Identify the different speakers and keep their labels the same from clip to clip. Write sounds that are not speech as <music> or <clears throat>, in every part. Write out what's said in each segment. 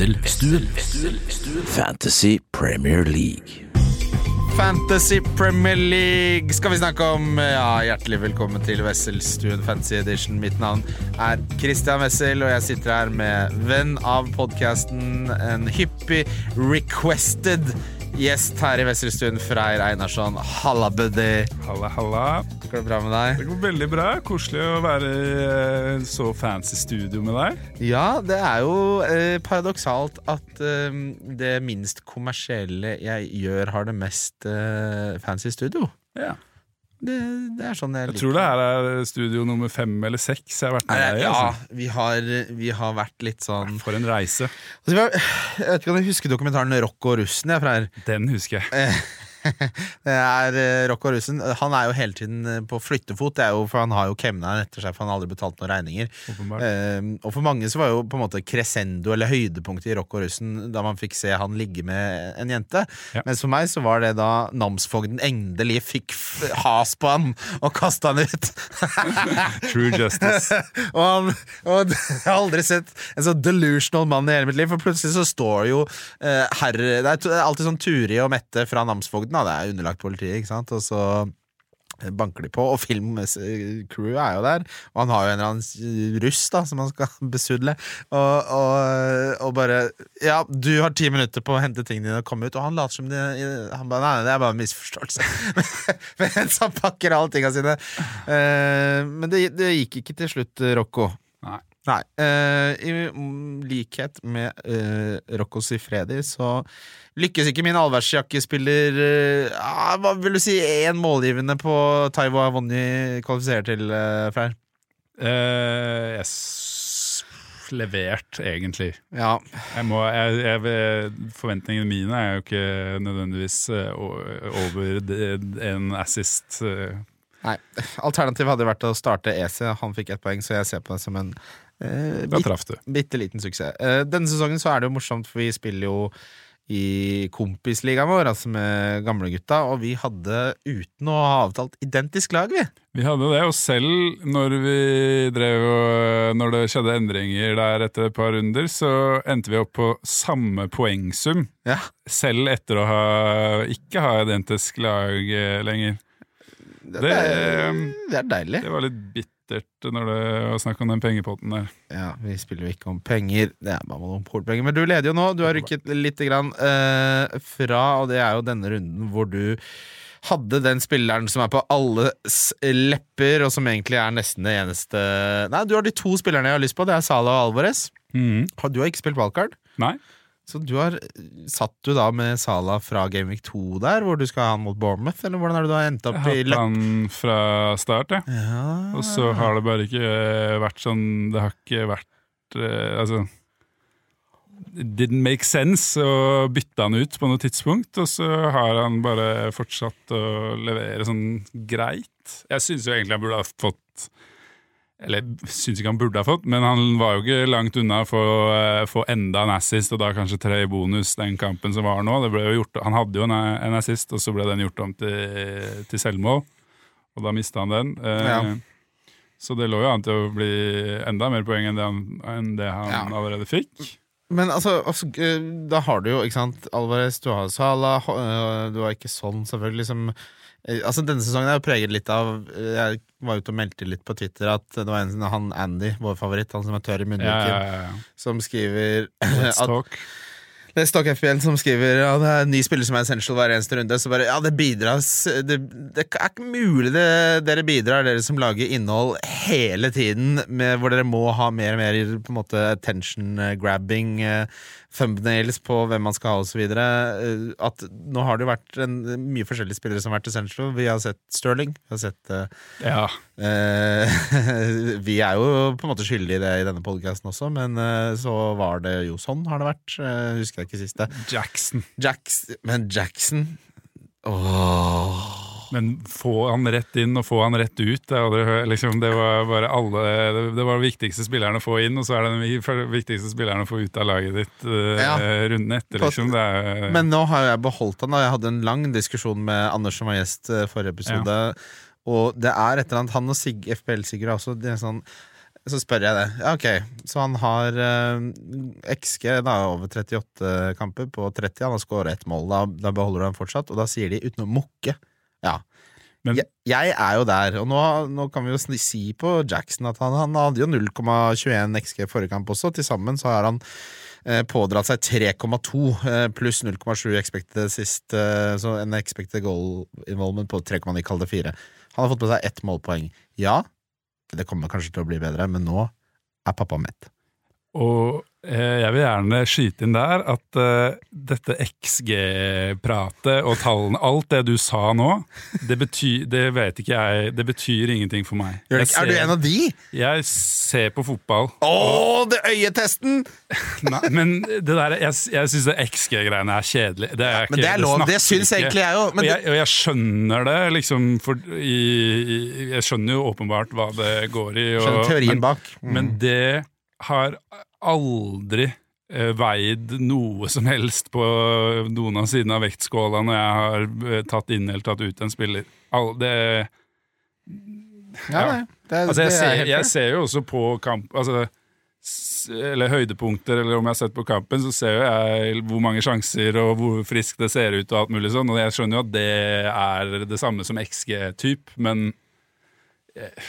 Speaker 1: Wesselstuen. Fantasy Premier League.
Speaker 2: Fantasy Premier League skal vi snakke om. Ja, Hjertelig velkommen til Wesselstuen Fantasy Edition. Mitt navn er Christian Wessel, og jeg sitter her med venn av podkasten, en hyppig requested gjest her i Vesterstuen, Freyr Einarsson. Halla, buddy.
Speaker 3: Halla, halla.
Speaker 2: Går det bra med deg?
Speaker 3: Det går veldig bra. Koselig å være i eh, så fancy studio med deg.
Speaker 2: Ja, det er jo eh, paradoksalt at eh, det minst kommersielle jeg gjør, har det mest eh, fancy studio.
Speaker 3: Ja.
Speaker 2: Det, det er sånn jeg,
Speaker 3: Jeg tror det her er studio nummer fem eller seks jeg har vært med i.
Speaker 2: Ja,
Speaker 3: Altså.
Speaker 2: vi har, vi har vært litt sånn
Speaker 3: For en reise.
Speaker 2: altså, Jeg vet ikke om du husker dokumentaren 'Rock og russen? Jeg, Freyr?
Speaker 3: Den husker jeg. <laughs>
Speaker 2: Det er eh, Rocco russen. Han er jo hele tiden eh, på flyttefot, det jo, for han har jo kemneren etter seg, for han har aldri betalt noen regninger. Eh, og for mange så var jo på en måte crescendo, eller høydepunktet i Rocco russen, da man fikk se han ligge med en jente.
Speaker 3: Ja.
Speaker 2: Mens for meg så var det da namsfogden endelig fikk has på han og kasta han ut. <laughs>
Speaker 3: True justice. <laughs>
Speaker 2: og, han, og jeg har aldri sett en så delusional mann i hele mitt liv. For plutselig så står jo eh, herre er det er alltid sånn Turi og Mette fra namsfogden. Da. Det er underlagt politiet, ikke sant. Og så banker de på, og filmcrewet er jo der. Og han har jo en eller annen russ da som han skal <laughs> besudle. Og, og, og bare Ja, du har ti minutter på å hente tingene dine og komme ut. Og han later som det Han bare Nei, det er bare en misforståelse. <laughs> Mens han pakker alle tingene sine. Eh, men det, det gikk ikke til slutt, Rocco.
Speaker 3: Nei.
Speaker 2: Eh, I likhet med uh, Rocco Sifredi så lykkes ikke min allværsjakkespiller uh, Hva vil du si én målgivende på Taiwo Avoni kvalifiserer til, uh, Freyr?
Speaker 3: Eh, jeg s levert, egentlig.
Speaker 2: Ja.
Speaker 3: Jeg må, jeg, jeg, forventningene mine er jo ikke nødvendigvis eh, o- over det- en assist. eh.
Speaker 2: Nei. Alternativet hadde vært å starte EC. Han fikk ett poeng, så jeg ser på det som en uh,
Speaker 3: Da traff du.
Speaker 2: bitte liten suksess. Eh, denne sesongen så er det jo morsomt, for vi spiller jo i kompisligaen vår, altså med gamlegutta, og vi hadde, uten å ha avtalt, identisk lag, vi.
Speaker 3: Vi hadde det, og selv når vi drev og Når det skjedde endringer der etter et par runder, så endte vi opp på samme poengsum.
Speaker 2: Ja.
Speaker 3: Selv etter å ha ikke ha identisk lag eh, lenger.
Speaker 2: Det,
Speaker 3: Det-
Speaker 2: er, det er deilig.
Speaker 3: Det var litt bittert når det var snakk om den pengepotten der.
Speaker 2: Ja, Vi spiller jo ikke om penger, det er bare monopolpenger. Men du leder jo nå. Du har rykket litt grann, eh, fra, og det er jo denne runden hvor du hadde den spilleren som er på alles lepper, og som egentlig er nesten det eneste Nei, du har de to spillerne jeg har lyst på. Det er Salah og Alvarez. Mm. Du har ikke spilt valgkart?
Speaker 3: Nei?
Speaker 2: Så du har Satt du da med Sala fra Gameweek 2 der, hvor du skal ha han mot Bournemouth, eller hvordan det du har endt opp i Løp?
Speaker 3: Jeg hadde han fra start, jeg.
Speaker 2: Ja.
Speaker 3: Og så har det bare ikke vært sånn Det har ikke vært eh, Altså It didn't make sense å bytte han ut på noe tidspunkt, og så har han bare fortsatt å levere sånn greit. Jeg syns jo egentlig han burde ha fått Eller syns ikke han burde ha fått, men han var jo ikke langt unna å få, eh, enda en assist, og da kanskje tre i bonus den kampen som var nå. Det ble jo gjort, han hadde jo en, en assist, og så ble den gjort om til, til selvmål, og da mista han den. Eh,
Speaker 2: Ja.
Speaker 3: Så det lå jo an til å bli enda mer poeng enn det han, enn det han
Speaker 2: Ja.
Speaker 3: allerede fikk.
Speaker 2: Men altså, altså, da har du jo, ikke sant, Alvarez, du har Salah, eh, du har ikke sånn, selvfølgelig, som Altså, denne sesongen er jo preget litt av eh, Jeg var ute og meldte litt på Twitter at det var en han Andy, vår favoritt, han som er tørr i
Speaker 3: Ja,
Speaker 2: munnviken,
Speaker 3: ja, ja.
Speaker 2: som skriver <laughs>
Speaker 3: Let's
Speaker 2: at
Speaker 3: talk.
Speaker 2: Det er Stock FPL som skriver Ja, det er en ny spiller som er essential hver eneste runde. Så bare, ja, det bidras Det, det er ikke mulig det, dere bidrar, dere som lager innhold hele tiden, med, hvor dere må ha mer og mer på en måte attention-grabbing, eh, thumbnails på hvem man skal ha, osv. At nå har det jo vært en, mye forskjellige spillere som har vært essential. Vi har sett Sterling. Vi har sett eh,
Speaker 3: Ja.
Speaker 2: uh, <laughs> vi er jo på en måte skyldige i det i denne podkasten også, men uh, så var det jo sånn har det vært. Uh, husker jeg ikke siste.
Speaker 3: Jackson.
Speaker 2: Jackson men Jackson Åh
Speaker 3: Men få han rett inn og få han rett ut, det, hadde, liksom, det var bare alle det, var den viktigste spilleren å få inn, og så er det den viktigste spilleren å få ut av laget ditt uh,
Speaker 2: Ja.
Speaker 3: runden etter. Liksom. Det er,
Speaker 2: Men nå har jeg beholdt han. Jeg hadde en lang diskusjon med Anders som var gjest eh, forrige episode. Og det er et eller annet Han og Sig, FPL-Sigurd også det er sånn Så spør jeg det. Ja, ok, så han har eh, XG da, over 38 kamper på 30. Han har skåret ett mål. Da, da beholder du han fortsatt, og da sier de uten å mukke. Ja.
Speaker 3: Men-
Speaker 2: jeg, jeg er jo der, og nå, nå kan vi jo si på Jackson at han, han hadde jo 0,21 XG forrige kamp også. Til sammen så har han eh, pådratt seg 3,2 eh, pluss 0,7 expected sist, eh, så en expected goal involvement på 3,9, kall det 4. Han har fått på seg ett målpoeng. Ja, det kommer kanskje til å bli bedre, men nå er pappa mett.
Speaker 3: Og jeg vil gjerne skyte inn der at uh, dette XG-pratet og tallene, alt det du sa nå, det betyr, det vet ikke jeg, det betyr ingenting for meg.
Speaker 2: Ikke? Er du en av de?
Speaker 3: Jeg ser på fotball,
Speaker 2: Å, det øyetesten! <laughs>
Speaker 3: Nei, men det der, jeg, jeg syns det XG-greiene er kjedelig. Det er
Speaker 2: Men det er lov, det
Speaker 3: det
Speaker 2: syns egentlig jeg òg.
Speaker 3: Og og jeg skjønner det, liksom, for i, i, Jeg skjønner jo åpenbart hva det går i. Og,
Speaker 2: skjønner teorien bak. Mm.
Speaker 3: men det har aldri eh, veid noe som helst på noen av sidene av vektskåla når jeg har eh, tatt inn eller tatt ut en spiller. All, det,
Speaker 2: ja, nei, det,
Speaker 3: altså jeg,
Speaker 2: er
Speaker 3: ser, jeg ser jo også på kamp altså, eller høydepunkter, eller om jeg har sett på kampen, så ser jo jeg hvor mange sjanser og hvor frisk det ser ut og alt mulig sånn, og jeg skjønner jo at det er det samme som XG-typ, men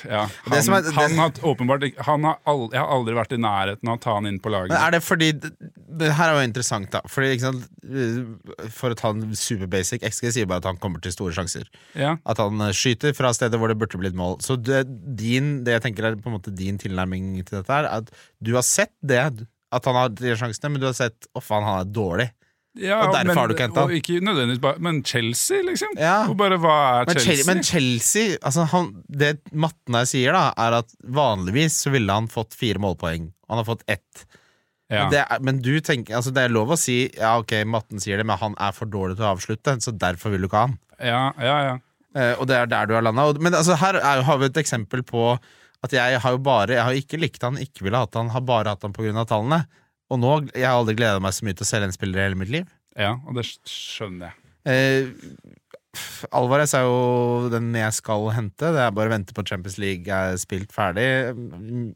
Speaker 3: ja, han,
Speaker 2: er- det-
Speaker 3: han har åpenbart han har aldri, Jeg har aldri vært i nærheten av å ta han inn på laget.
Speaker 2: Men er det fordi Det, her er jo interessant, da. Fordi, sant, For å ta en super basic XG sier bare at han kommer til store sjanser.
Speaker 3: Ja,
Speaker 2: At han eh, skyter fra steder hvor det burde blitt mål. Så det, din, det jeg tenker er på en måte din tilnærming til dette, er at du har sett det. At han har de sjansene, men du har sett å faen, han er dårlig.
Speaker 3: Ja
Speaker 2: Og derfor
Speaker 3: men,
Speaker 2: har du ikke hentet han.
Speaker 3: ikke nødvendigvis bare Men Chelsea, liksom?
Speaker 2: Ja.
Speaker 3: Og bare hva er
Speaker 2: Men
Speaker 3: Chelsea?
Speaker 2: Men Chelsea altså han, Det matten her sier, da, er at vanligvis så ville han fått fire målpoeng. Han har fått ett.
Speaker 3: ja.
Speaker 2: Men, det men du tenker, altså det er lov å si Ja, ok, matten sier det, men han er for dårlig til å avslutte, så derfor vil du ikke ha han.
Speaker 3: ja, ja, ja.
Speaker 2: Eh, og det er der du har landa. Men altså, her er, har vi et eksempel på at jeg har jo bare Jeg har ikke likt han, ikke ville hatt han, har bare hatt han pga. tallene. Og nå, jeg har aldri gleda meg så mye til å selge en spiller i hele mitt liv.
Speaker 3: ja og det skjønner jeg.
Speaker 2: Eh, Alvarez er jo den jeg skal hente. Det er bare å vente på Champions League er spilt ferdig.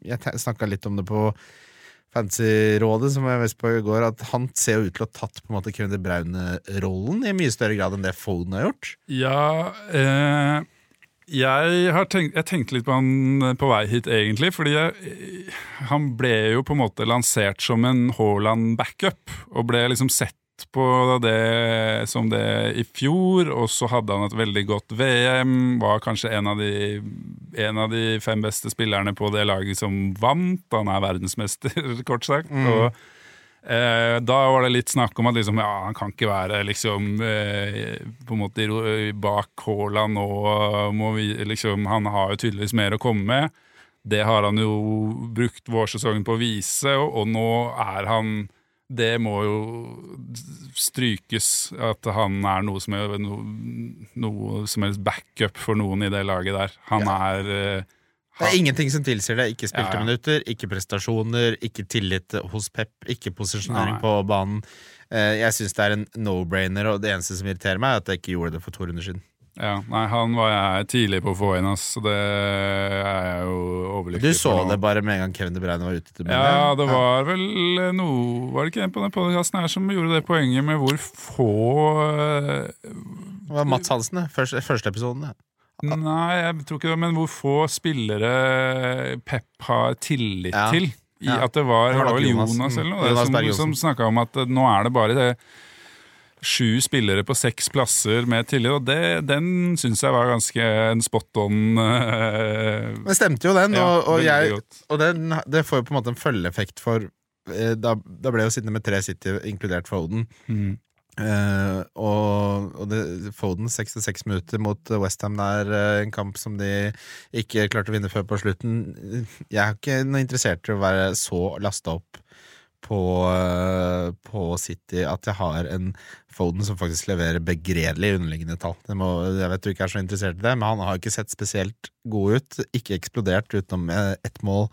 Speaker 2: Jeg snakka litt om det på Fancy-rådet, som jeg visste på i går, at han ser jo ut til å ha tatt på en måte Kevin De Braune-rollen i mye større grad enn det Foden har gjort.
Speaker 3: Ja eh, jeg, har tenkt, jeg tenkte litt på han på vei hit, egentlig. Fordi jeg, han ble jo på en måte lansert som en Haaland-backup. Og ble liksom sett på det som det i fjor. Og så hadde han et veldig godt VM. Var kanskje en av de, en av de fem beste spillerne på det laget som vant. Han er verdensmester, <laughs> kort sagt. Og Eh, da var det litt snakk om at liksom, ja, han kan ikke være liksom, eh, på en måte bak Haaland nå. Må vi, liksom, han har jo tydeligvis mer å komme med. Det har han jo brukt vårsesongen på å vise, og, og nå er han Det må jo strykes at han er noe som, er, noe, noe som helst backup for noen i det laget der. Han er eh,
Speaker 2: Det er ingenting som tilsier det. Ikke spilte
Speaker 3: Ja, ja.
Speaker 2: minutter, ikke prestasjoner, ikke tillit hos Pep, ikke posisjonering
Speaker 3: Nei.
Speaker 2: på banen. Eh, Jeg syns det er en no-brainer, og det eneste som irriterer meg, er at jeg ikke gjorde det for to runder siden.
Speaker 3: Ja, nei, han var jeg tidlig på å få inn, ass. Så det er jeg jo
Speaker 2: Du så det bare med en gang Kevin De Bruyne var ute. til
Speaker 3: Ja, det var vel noe Var det ikke en på den podkasten her som gjorde det poenget med hvor få eh,
Speaker 2: Det var Mats Hansen. Første, første episoden. det.
Speaker 3: Nei, jeg tror ikke det, men hvor få spillere Pep har tillit
Speaker 2: Ja.
Speaker 3: til. I
Speaker 2: Ja.
Speaker 3: at det var,
Speaker 2: Det var
Speaker 3: vel
Speaker 2: Jonas.
Speaker 3: Jonas,
Speaker 2: Mm.
Speaker 3: eller noe,
Speaker 2: Jonas
Speaker 3: som, som snakka om at nå er det bare det sju spillere på seks plasser med tillit, og det, den syns jeg var ganske en spot on.
Speaker 2: Uh, det stemte jo den,
Speaker 3: ja,
Speaker 2: og, og, jeg, og den, det får jo på en måte en følgeeffekt for eh, da, da ble jo sittende med tre City, inkludert Foden.
Speaker 3: Mm.
Speaker 2: Eh, og og det, Foden 66 minutter mot Westham er uh, en kamp som de ikke klarte å vinne før på slutten. Jeg er ikke noe interessert i å være så lasta opp på, uh, på City at jeg har en Foden som faktisk leverer begredelig underliggende tall. Det må, jeg vet du ikke er så interessert i det, men han har ikke sett spesielt god ut. Ikke eksplodert utenom eh, ett mål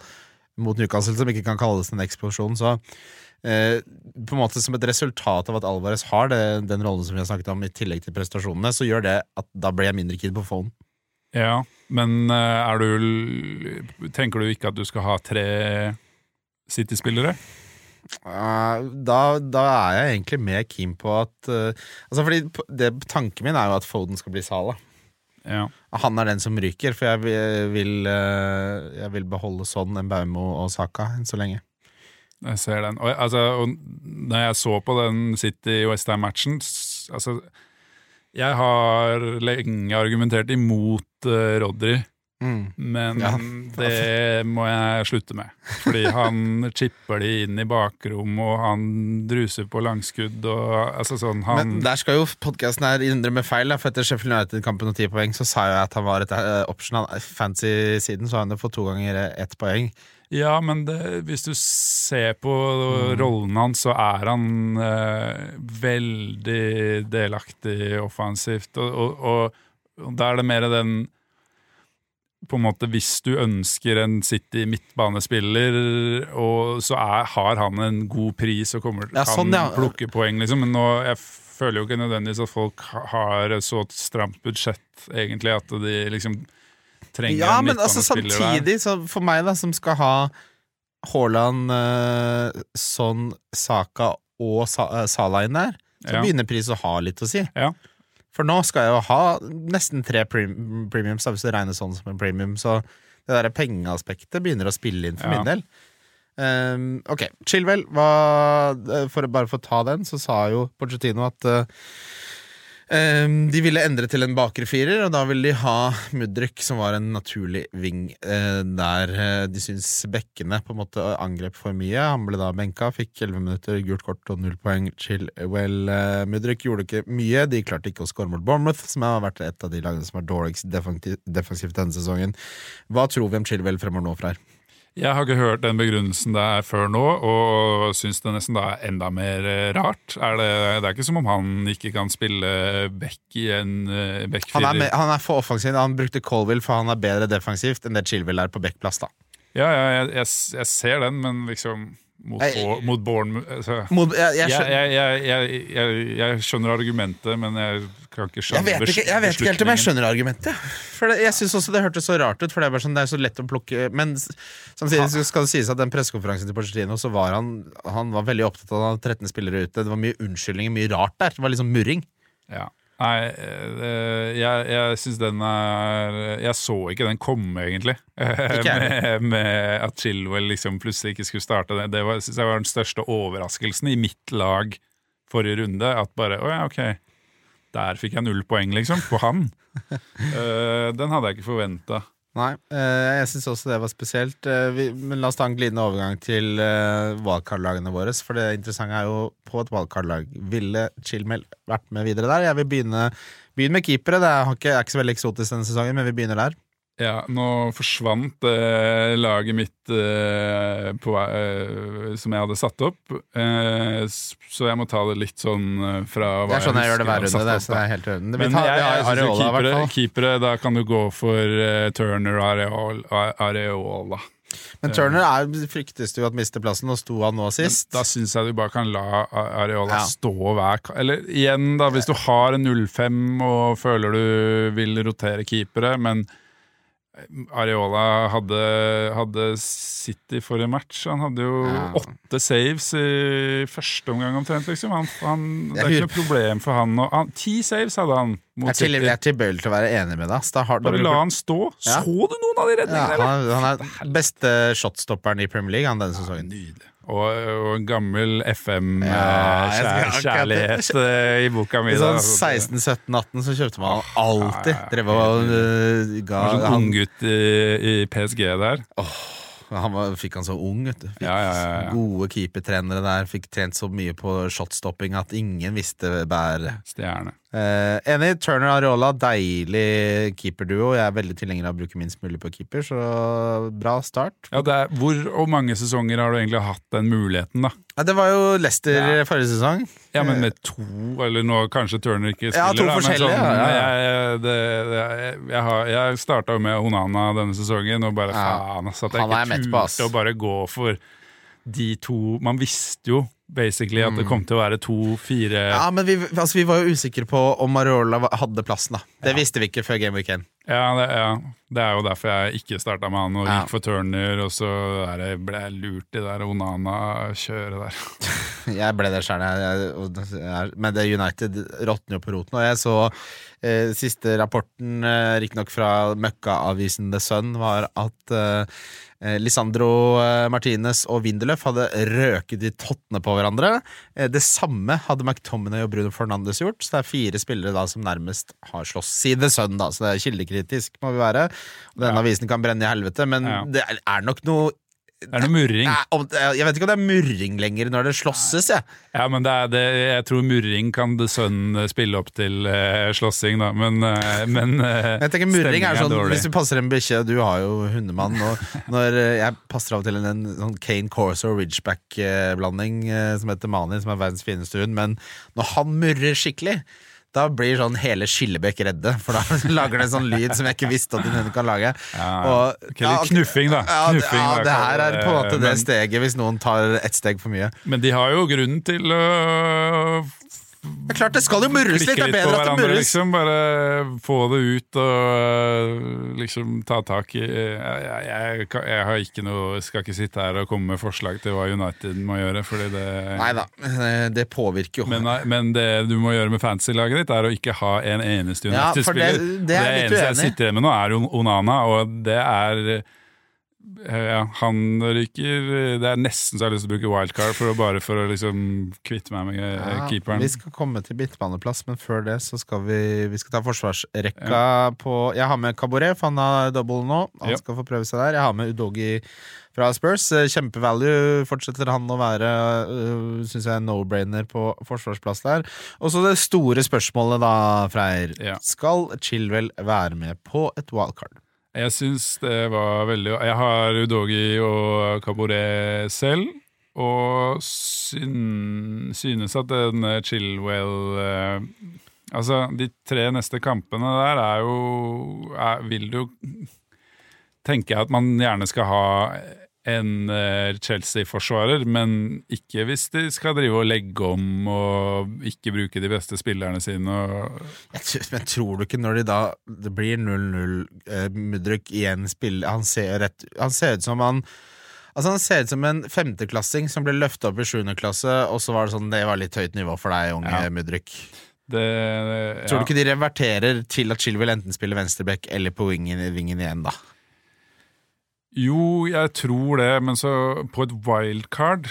Speaker 2: mot Newcastle, som ikke kan kalles en eksplosjon. Så eh, på en måte som et resultat av at Alvarez har det, den rollen som vi har snakket om, i tillegg til prestasjonene, så gjør det at da blir jeg mindre kid på phone.
Speaker 3: Ja, men eh, er du Tenker du ikke at du skal ha tre City-spillere?
Speaker 2: Eh, da, da er jeg egentlig mer keen på at eh, Altså fordi det, Tanken min er jo at Foden skal bli Sala.
Speaker 3: Ja.
Speaker 2: Han er den som ryker, for jeg vil, eh, jeg vil beholde sånn Embaumo og Saka enn så lenge.
Speaker 3: Jeg ser den. Og, altså, og når jeg så på den City-Westham-matchen altså, Jeg har lenge argumentert imot uh, Rodry, men
Speaker 2: Ja.
Speaker 3: det må jeg slutte med. Fordi han <laughs> chipper de inn i bakrom, og han druser på langskudd og altså sånn han,
Speaker 2: Men der skal jo podkasten her innrømme feil. Da, for etter Sheffield United-kampen og ti poeng, så sa jeg at han var et uh, option. Han- Fancy siden så har han det fått to ganger ett poeng.
Speaker 3: Ja, men det, hvis du ser på
Speaker 2: Mm.
Speaker 3: rollen hans, så er han eh, veldig delaktig offensivt. Og, og, og, da er det mer den på en måte Hvis du ønsker en City midtbanespiller, og så er, har han en god pris og kommer,
Speaker 2: Ja,
Speaker 3: kan
Speaker 2: sånn, ja.
Speaker 3: plukke poeng, liksom. Men nå, jeg føler jo ikke nødvendigvis at folk ha- har et så stramt budsjett, egentlig, at de liksom trenger
Speaker 2: Ja, men altså samtidig, så for meg da, som skal ha Haaland, uh, Son, Saka og Sa uh, Salah inn der, så
Speaker 3: Ja.
Speaker 2: begynner pris å ha litt å si.
Speaker 3: Ja.
Speaker 2: For nå skal jeg jo ha nesten tre prem premiums, hvis du regner sånn som en premium. Så det der pengeaspektet begynner å spille inn for
Speaker 3: Ja.
Speaker 2: min del. Um, ok, Chilwell, hva, eh, for, bare for å ta den, så sa jo Pochettino at eh, um, de ville endre til en bakre firer, og da ville de ha Mudryk, som var en naturlig wing, eh, der eh, de syns bekkene på en måte angrep for mye. Han ble da benka, fikk 11 minutter, gult kort og null poeng. Chilwell uh, Mudryk gjorde ikke mye. De klarte ikke å score mot Bournemouth, som har vært et av de lagene som er dårligst defensi- defensivt denne sesongen. Hva tror vi om Chilwell fremover nå, Freyr?
Speaker 3: Jeg har ikke hørt den begrunnelsen der før nå, og syns det nesten da er enda mer eh, rart. Er det, det er ikke som om han ikke kan spille back i en uh, back
Speaker 2: Han er, med, han er for offensiv. Han brukte Colville, for han er bedre defensivt enn det Chilwell er på backplass. da
Speaker 3: Ja, ja jeg, jeg, jeg ser den, men liksom mot, jeg, mot Born altså,
Speaker 2: jeg, jeg skjønner
Speaker 3: argumentet, men jeg kan ikke
Speaker 2: jeg,
Speaker 3: skjønne
Speaker 2: vet ikke, jeg vet ikke helt om jeg skjønner argumentet. For det, Jeg syns også det hørtes så rart ut, for det er sånn, det er så lett å plukke Men samtidig så skal det sies at den pressekonferansen til Porcetino, så var han Han var veldig opptatt av at han hadde 13 spillere ute. Det var mye unnskyldninger, mye rart der. Det var liksom murring.
Speaker 3: Ja. Nei, eh, jeg, jeg syns den er Jeg så ikke den komme, egentlig. <laughs> Med, med at Chilwell liksom plutselig ikke skulle starte det. Det var, synes jeg var den største overraskelsen i mitt lag forrige runde. At bare Å ja, ok. Der fikk jeg null poeng, liksom. På han. uh, <laughs> den hadde jeg ikke forventa.
Speaker 2: Nei, uh, jeg syns også det var spesielt. Uh, vi, men la oss ta en glidende overgang til uh, wildcard-lagene våre. For det interessante er jo på et wildcard-lag. Ville Chilmel vært med videre der? Jeg vil begynne, begynne med keepere. Det er ikke, er ikke så veldig eksotisk denne sesongen, men vi begynner der.
Speaker 3: Ja, nå forsvant eh, laget mitt eh, på, eh, som jeg hadde satt opp. Eh, så jeg må ta det litt sånn eh, fra
Speaker 2: Det er sånn jeg gjør det hver runde. Det,
Speaker 3: satt
Speaker 2: så
Speaker 3: opp,
Speaker 2: det er helt i
Speaker 3: Men
Speaker 2: tar,
Speaker 3: jeg, jeg,
Speaker 2: Areola,
Speaker 3: keepere, keepere, da kan du gå for eh, Turner og Areola. Areola.
Speaker 2: Men Turner er, fryktes du jo at mister plassen, og sto han nå sist.
Speaker 3: Da syns jeg du bare kan la Areola
Speaker 2: Ja.
Speaker 3: stå hver Eller igjen, da, hvis du har en 0-5 og føler du vil rotere keepere, men Areola hadde, hadde City forrige match. Han hadde jo
Speaker 2: Ja.
Speaker 3: åtte saves i første omgang omtrent. Liksom. Han, han, det er ikke noe problem for han. å- han Ti saves hadde han mot City.
Speaker 2: jeg er tilbøyelig til å være enig med deg. Da har,
Speaker 3: Bare la han stå.
Speaker 2: Ja.
Speaker 3: Så du noen av de redningene, Ja,
Speaker 2: han, han er beste shotstopperen i Premier League han denne sesongen.
Speaker 3: Nydelig. Og, og en gammel
Speaker 2: Ja, jeg skal
Speaker 3: FM-kjærlighet <laughs> i boka mi.
Speaker 2: Sånn 16-17-18 så kjøpte man alltid.
Speaker 3: Ja, ja, ja.
Speaker 2: Drev og uh, ga
Speaker 3: sånn
Speaker 2: han,
Speaker 3: unggutt i, i PSG der.
Speaker 2: han var, Fikk han så ung, vet du. Fikk
Speaker 3: Ja, ja, ja, ja.
Speaker 2: Gode keepertrenere der. Fikk trent så mye på shotstopping at ingen visste bæret.
Speaker 3: Stjerne.
Speaker 2: Eh, enig. Turner og Areola, deilig keeperduo. Jeg er veldig tilhenger av å bruke minst mulig på keeper, så bra start.
Speaker 3: Ja, det er, hvor og mange sesonger har du egentlig hatt den muligheten, da?
Speaker 2: Ja, det var jo Leicester
Speaker 3: Ja.
Speaker 2: forrige sesong.
Speaker 3: Ja, men med to, eller nå kanskje Turner ikke spiller,
Speaker 2: Ja, to
Speaker 3: da, men
Speaker 2: forskjellige,
Speaker 3: sånn. Jeg, det, det, jeg, har- jeg starta med Onana denne sesongen, og bare faen, altså, at jeg ikke turte å bare gå for de to Man visste jo basically at det kom til å være to-fire
Speaker 2: Ja, men vi, altså, vi var jo usikre på om Mariola hadde plassen. da Det visste vi ikke før Game Week 1.
Speaker 3: Ja, det, ja, det er jo derfor jeg ikke starta med han og
Speaker 2: Ja.
Speaker 3: gikk for Turner, og så det, ble jeg lurt i det der Onana-kjøret der. <laughs>
Speaker 2: Jeg ble det sjøl, men det United råtner jo på roten. Og jeg så eh, siste rapporten, eh, riktignok fra møkkaavisen The Sun, var at eh, Lisandro eh, Martinez og Winderløf hadde røket i tottene på hverandre. Eh, det samme hadde McTominay og Bruno Fernandes gjort, så det er fire spillere da som nærmest har slåss. Si The Sun, da, så det er kildekritisk, må vi være. Og denne
Speaker 3: Ja.
Speaker 2: avisen kan brenne i helvete, men
Speaker 3: Ja.
Speaker 2: det er nok noe
Speaker 3: Det er noe murring.
Speaker 2: Jeg vet ikke om det er murring lenger når det slåsses, jeg.
Speaker 3: Ja, men det det, jeg tror murring kan The Sun spille opp til uh, slåssing, da, men, uh, men uh,
Speaker 2: Jeg tenker Murring er sånn
Speaker 3: er
Speaker 2: Hvis du passer en bikkje Du har jo hundemann. Og når eh, jeg passer av til en, en sånn Kane Corso Ridgeback-blanding eh, som heter Mani, som er verdens fineste hund, men når han murrer skikkelig da blir sånn hele Skillebekk redde, for da <laughs> lager det sånn lyd som jeg ikke visste at en hund kan lage.
Speaker 3: Ja,
Speaker 2: Og-
Speaker 3: okay, litt knuffing, da.
Speaker 2: Ja,
Speaker 3: Knuffing,
Speaker 2: ja, det her er på en måte det
Speaker 3: men-
Speaker 2: steget, hvis noen tar ett steg for mye.
Speaker 3: Men de har jo grunnen til å
Speaker 2: Det er klart, det skal jo murres litt! Det er bedre at det murres.
Speaker 3: liksom. Bare få det ut og øh, liksom ta tak i Jeg, jeg, jeg, har ikke noe Skal ikke sitte her og komme med forslag til hva United må gjøre, fordi det
Speaker 2: Nei da, eh, det påvirker jo.
Speaker 3: men, men det du må gjøre med fantasy-laget ditt, er å ikke ha en eneste
Speaker 2: Ja, for det-
Speaker 3: United-spiller.
Speaker 2: det jeg
Speaker 3: eneste jeg sitter igjen med nå, er Onana, og det er eh, ja, han ryker Det er nesten så jeg har lyst til å bruke wildcard for å bare for å liksom kvitte meg med eh,
Speaker 2: Ja,
Speaker 3: keeperen.
Speaker 2: Vi skal komme til midtbaneplass, men før det så skal vi, vi skal ta forsvarsrekka på Jeg har med Caboret, for han har double nå. Han
Speaker 3: Ja.
Speaker 2: skal få prøve seg der. Jeg har med Udogi fra Spurs. Eh, Kjempevalue. Fortsetter han å være, uh, syns jeg, no-brainer på forsvarsplass der. Og så det store spørsmålet, da, Freyr.
Speaker 3: Ja.
Speaker 2: Skal Chilwell være med på et wildcard?
Speaker 3: Jeg syns det var veldig Jeg har Udogi og Cabaret selv, og syn, synes at den Chilwell eh, Altså, de tre neste kampene der er jo er, Vil du tenker tenke at man gjerne skal ha en eh, Chelsea-forsvarer, men ikke hvis de skal drive og legge om og ikke bruke de beste spillerne sine.
Speaker 2: Tror- Men tror du ikke når de da Det blir 0-0 eh, Mudryk igjen spiller Han ser rett Han ser ut som han Altså Han ser ut som en femteklassing som ble løfta opp i sjuende klasse, og så var det sånn Det var litt høyt nivå for deg, unge
Speaker 3: Ja.
Speaker 2: Mudrik.
Speaker 3: det,
Speaker 2: Tror
Speaker 3: ja.
Speaker 2: du ikke de reverterer til at Chilwell enten spiller venstreback eller på wingen, vingen igjen, da?
Speaker 3: Jo, jeg tror det, men så på et wildcard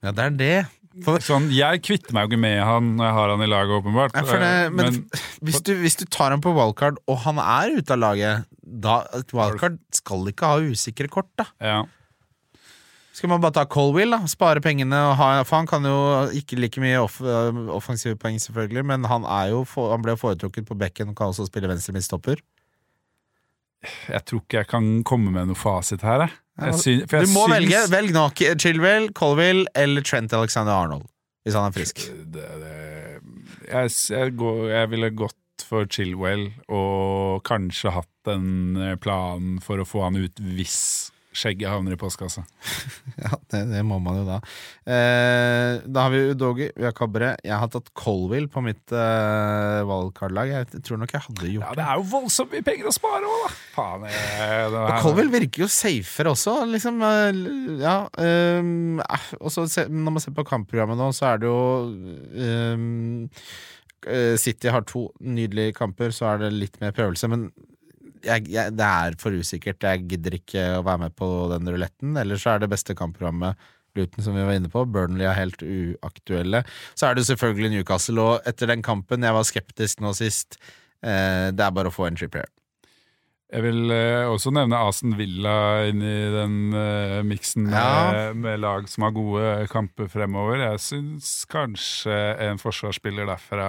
Speaker 2: Ja, det er det. For,
Speaker 3: Sånn, Jeg kvitter meg jo ikke med han når jeg har han i laget, åpenbart.
Speaker 2: ja, det
Speaker 3: men,
Speaker 2: men, <laughs> hvis, du, hvis du tar han på wildcard, og han er ute av laget, da Et wildcard skal ikke ha usikre kort, da.
Speaker 3: ja.
Speaker 2: Skal man bare ta Colwill, da? Spare pengene og ha For han kan jo ikke like mye off, offensive poeng, selvfølgelig, men han, er jo han ble foretrukket på bekken og kan også spille venstre midtstopper.
Speaker 3: Jeg tror ikke jeg kan komme med noe fasit her, jeg. jeg
Speaker 2: Du må
Speaker 3: syns-
Speaker 2: velge. Velg nok Chilwell, Colville eller Trent Alexander Arnold. Hvis han er frisk.
Speaker 3: det, det, jeg, jeg, går, jeg ville gått for Chilwell og kanskje hatt en eh, plan for å få han ut hvis skjegget havner i postkassa. <laughs>
Speaker 2: Ja, det, det må man jo da. Eh, da har vi Udogi, vi har Kabre. Jeg har tatt Colwill på mitt eh, wildcard-lag. Jeg tror nok jeg hadde gjort det.
Speaker 3: Ja, det er jo voldsomt mye penger å spare òg, da! Faen, jeg, det
Speaker 2: Og
Speaker 3: her-
Speaker 2: virker jo safere også, liksom. eh, Ja. eh, og så når man ser på kampprogrammet nå, så er det jo eh, City har to nydelige kamper, så er det litt mer prøvelse. Men jeg, jeg, det er for usikkert. Jeg gidder ikke å være med på den ruletten. Eller så er det beste kampprogrammet Luton, som vi var inne på. Burnley er helt uaktuelle. Så er det selvfølgelig Newcastle, og etter den kampen Jeg var skeptisk nå sist. Eh, det er bare å få en trippier.
Speaker 3: Jeg vil eh, også nevne Asen Villa inni den uh, miksen med,
Speaker 2: Ja.
Speaker 3: med lag som har gode kamper fremover. Jeg syns kanskje en forsvarsspiller derfra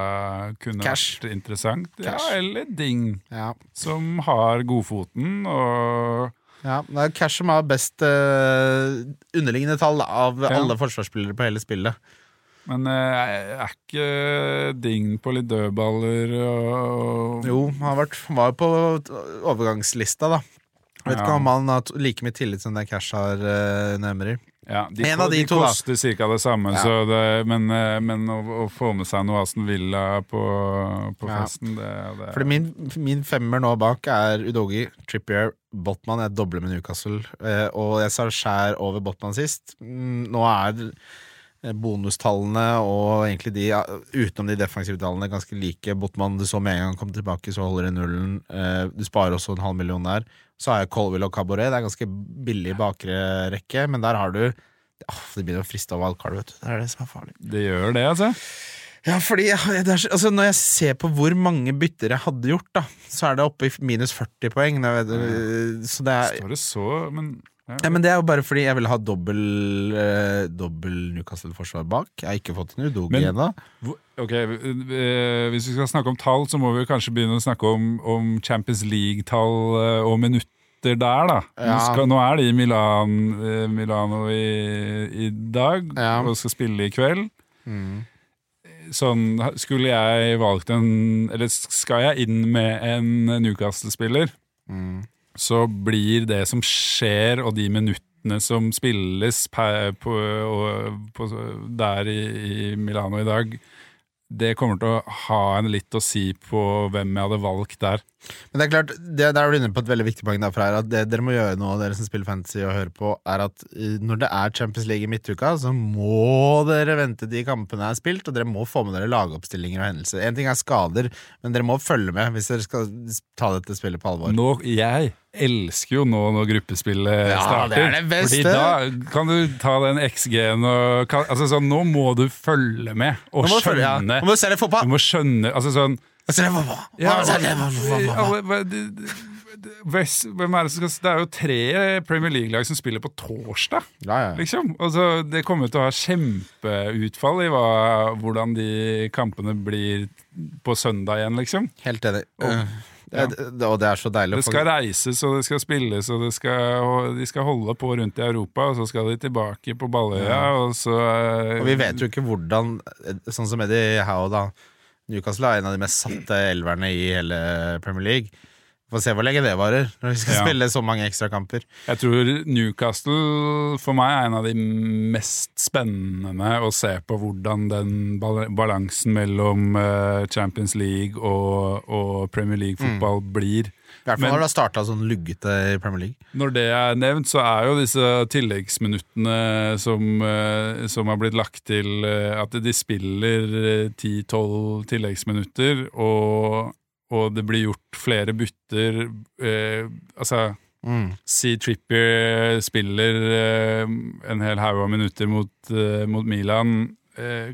Speaker 3: kunne
Speaker 2: Cash.
Speaker 3: vært interessant. Ja, eller Ding,
Speaker 2: Ja.
Speaker 3: som har godfoten og
Speaker 2: Ja, det er Cash som har best eh, underliggende tall da, av alle forsvarsspillere på hele spillet.
Speaker 3: Men eh, er ikke Dign på litt dødballer og
Speaker 2: Jo, han var jo på overgangslista, da. Vet
Speaker 3: Ja.
Speaker 2: ikke om han har like mye tillit som det Cash har, uh, Nemri.
Speaker 3: Ja, de,
Speaker 2: En av de
Speaker 3: de
Speaker 2: to,
Speaker 3: koster ca. det samme,
Speaker 2: Ja.
Speaker 3: så det, men, eh, men å, å få med seg noe Aston Villa på, på festen, det, det
Speaker 2: Fordi min, min femmer nå bak er Udogi, Trippier, Botman. Jeg dobler med Newcastle. Eh, og jeg sa skjær over Botman sist. Mm, nå er eh, bonustallene og egentlig de, utenom de defensive tallene, ganske like. Botman du så med en gang kom tilbake, så holder det nullen. Eh, du sparer også en halv million der. Så har jeg Colville og Cabaret. Det er ganske billig bakre rekke, men der har du Åh, Det begynner å friste av wildcard, vet du. Det er det som er farlig.
Speaker 3: det gjør det, altså.
Speaker 2: Ja, fordi jeg- det er, altså, Når jeg ser på hvor mange bytter jeg hadde gjort, da så er det oppe i minus 40 poeng. Vet, så det er,
Speaker 3: Står det så, men ja.
Speaker 2: men det er jo bare fordi jeg vil ha dobbel, eh, dobbel Newcastle-forsvar bak. Jeg har ikke fått en Udogi
Speaker 3: Men-
Speaker 2: ennå.
Speaker 3: Hvor- Ok, eh, Hvis vi skal snakke om tall, så må vi kanskje begynne å snakke om, om Champions League-tall eh, og minutter der, da. Nå,
Speaker 2: Ja.
Speaker 3: skal, nå er de i Milan, eh, Milano i, i dag
Speaker 2: Ja.
Speaker 3: og skal spille i kveld. Sånn, skulle jeg valgt en Eller skal jeg inn med en Newcastle-spiller, så blir det som skjer, og de minuttene som spilles på, på, der i, i Milano i dag, det kommer til å ha en litt å si på hvem jeg hadde valgt der.
Speaker 2: Men det er klart, det, der er du inne på et veldig viktig poeng. Derfra, er at det dere må gjøre nå, dere som spiller fantasy og hører på, er at eh, når det er Champions League i midtuka, så må dere vente de kampene er spilt, og dere må få med dere lagoppstillinger og hendelser. En ting er skader, men dere må følge med hvis dere skal ta dette spillet på alvor.
Speaker 3: Nå, jeg elsker jo nå når gruppespillet
Speaker 2: Ja,
Speaker 3: starter.
Speaker 2: det er det beste.
Speaker 3: Fordi da kan du ta den XG-en og kan, altså sånn, Nå må du følge med og
Speaker 2: du følge- ja.
Speaker 3: skjønne.
Speaker 2: Nå må du se det fotball!
Speaker 3: Du må skjønne altså sånn Ja, det- Hvem er det som skal Det er jo tre Premier League-lag som spiller på torsdag,
Speaker 2: Ja, ja.
Speaker 3: liksom. Altså, det kommer til å ha kjempeutfall i hva, hvordan de kampene blir på søndag igjen, liksom.
Speaker 2: Helt enig.
Speaker 3: Og-
Speaker 2: Eh,
Speaker 3: ja.
Speaker 2: det, det, og det er så deilig.
Speaker 3: Det skal reises, og det skal spilles, og det skal, og de skal holde på rundt i Europa, og så skal de tilbake på Balløya, og så eh,
Speaker 2: Og vi vet jo ikke hvordan Sånn som Eddie Howe, da. Newcastle er en av de mest satte elverne i hele Premier League. Vi Får se hvor lenge det varer, når vi skal
Speaker 3: Ja.
Speaker 2: spille så mange ekstrakamper.
Speaker 3: Jeg tror Newcastle for meg er en av de mest spennende å se på hvordan den balansen mellom eh, Champions League og, og Premier League-fotball blir.
Speaker 2: I hvert fall når det har starta sånn luggete i Premier League.
Speaker 3: Når det er nevnt, så er jo disse tilleggsminuttene som, eh, som har blitt lagt til eh, At de spiller eh, 10-12 tilleggsminutter, og, og det blir gjort flere bytter. Eh, altså
Speaker 2: Mm.
Speaker 3: Si Trippier spiller eh, en hel haug av minutter mot, eh, mot Milan. Eh,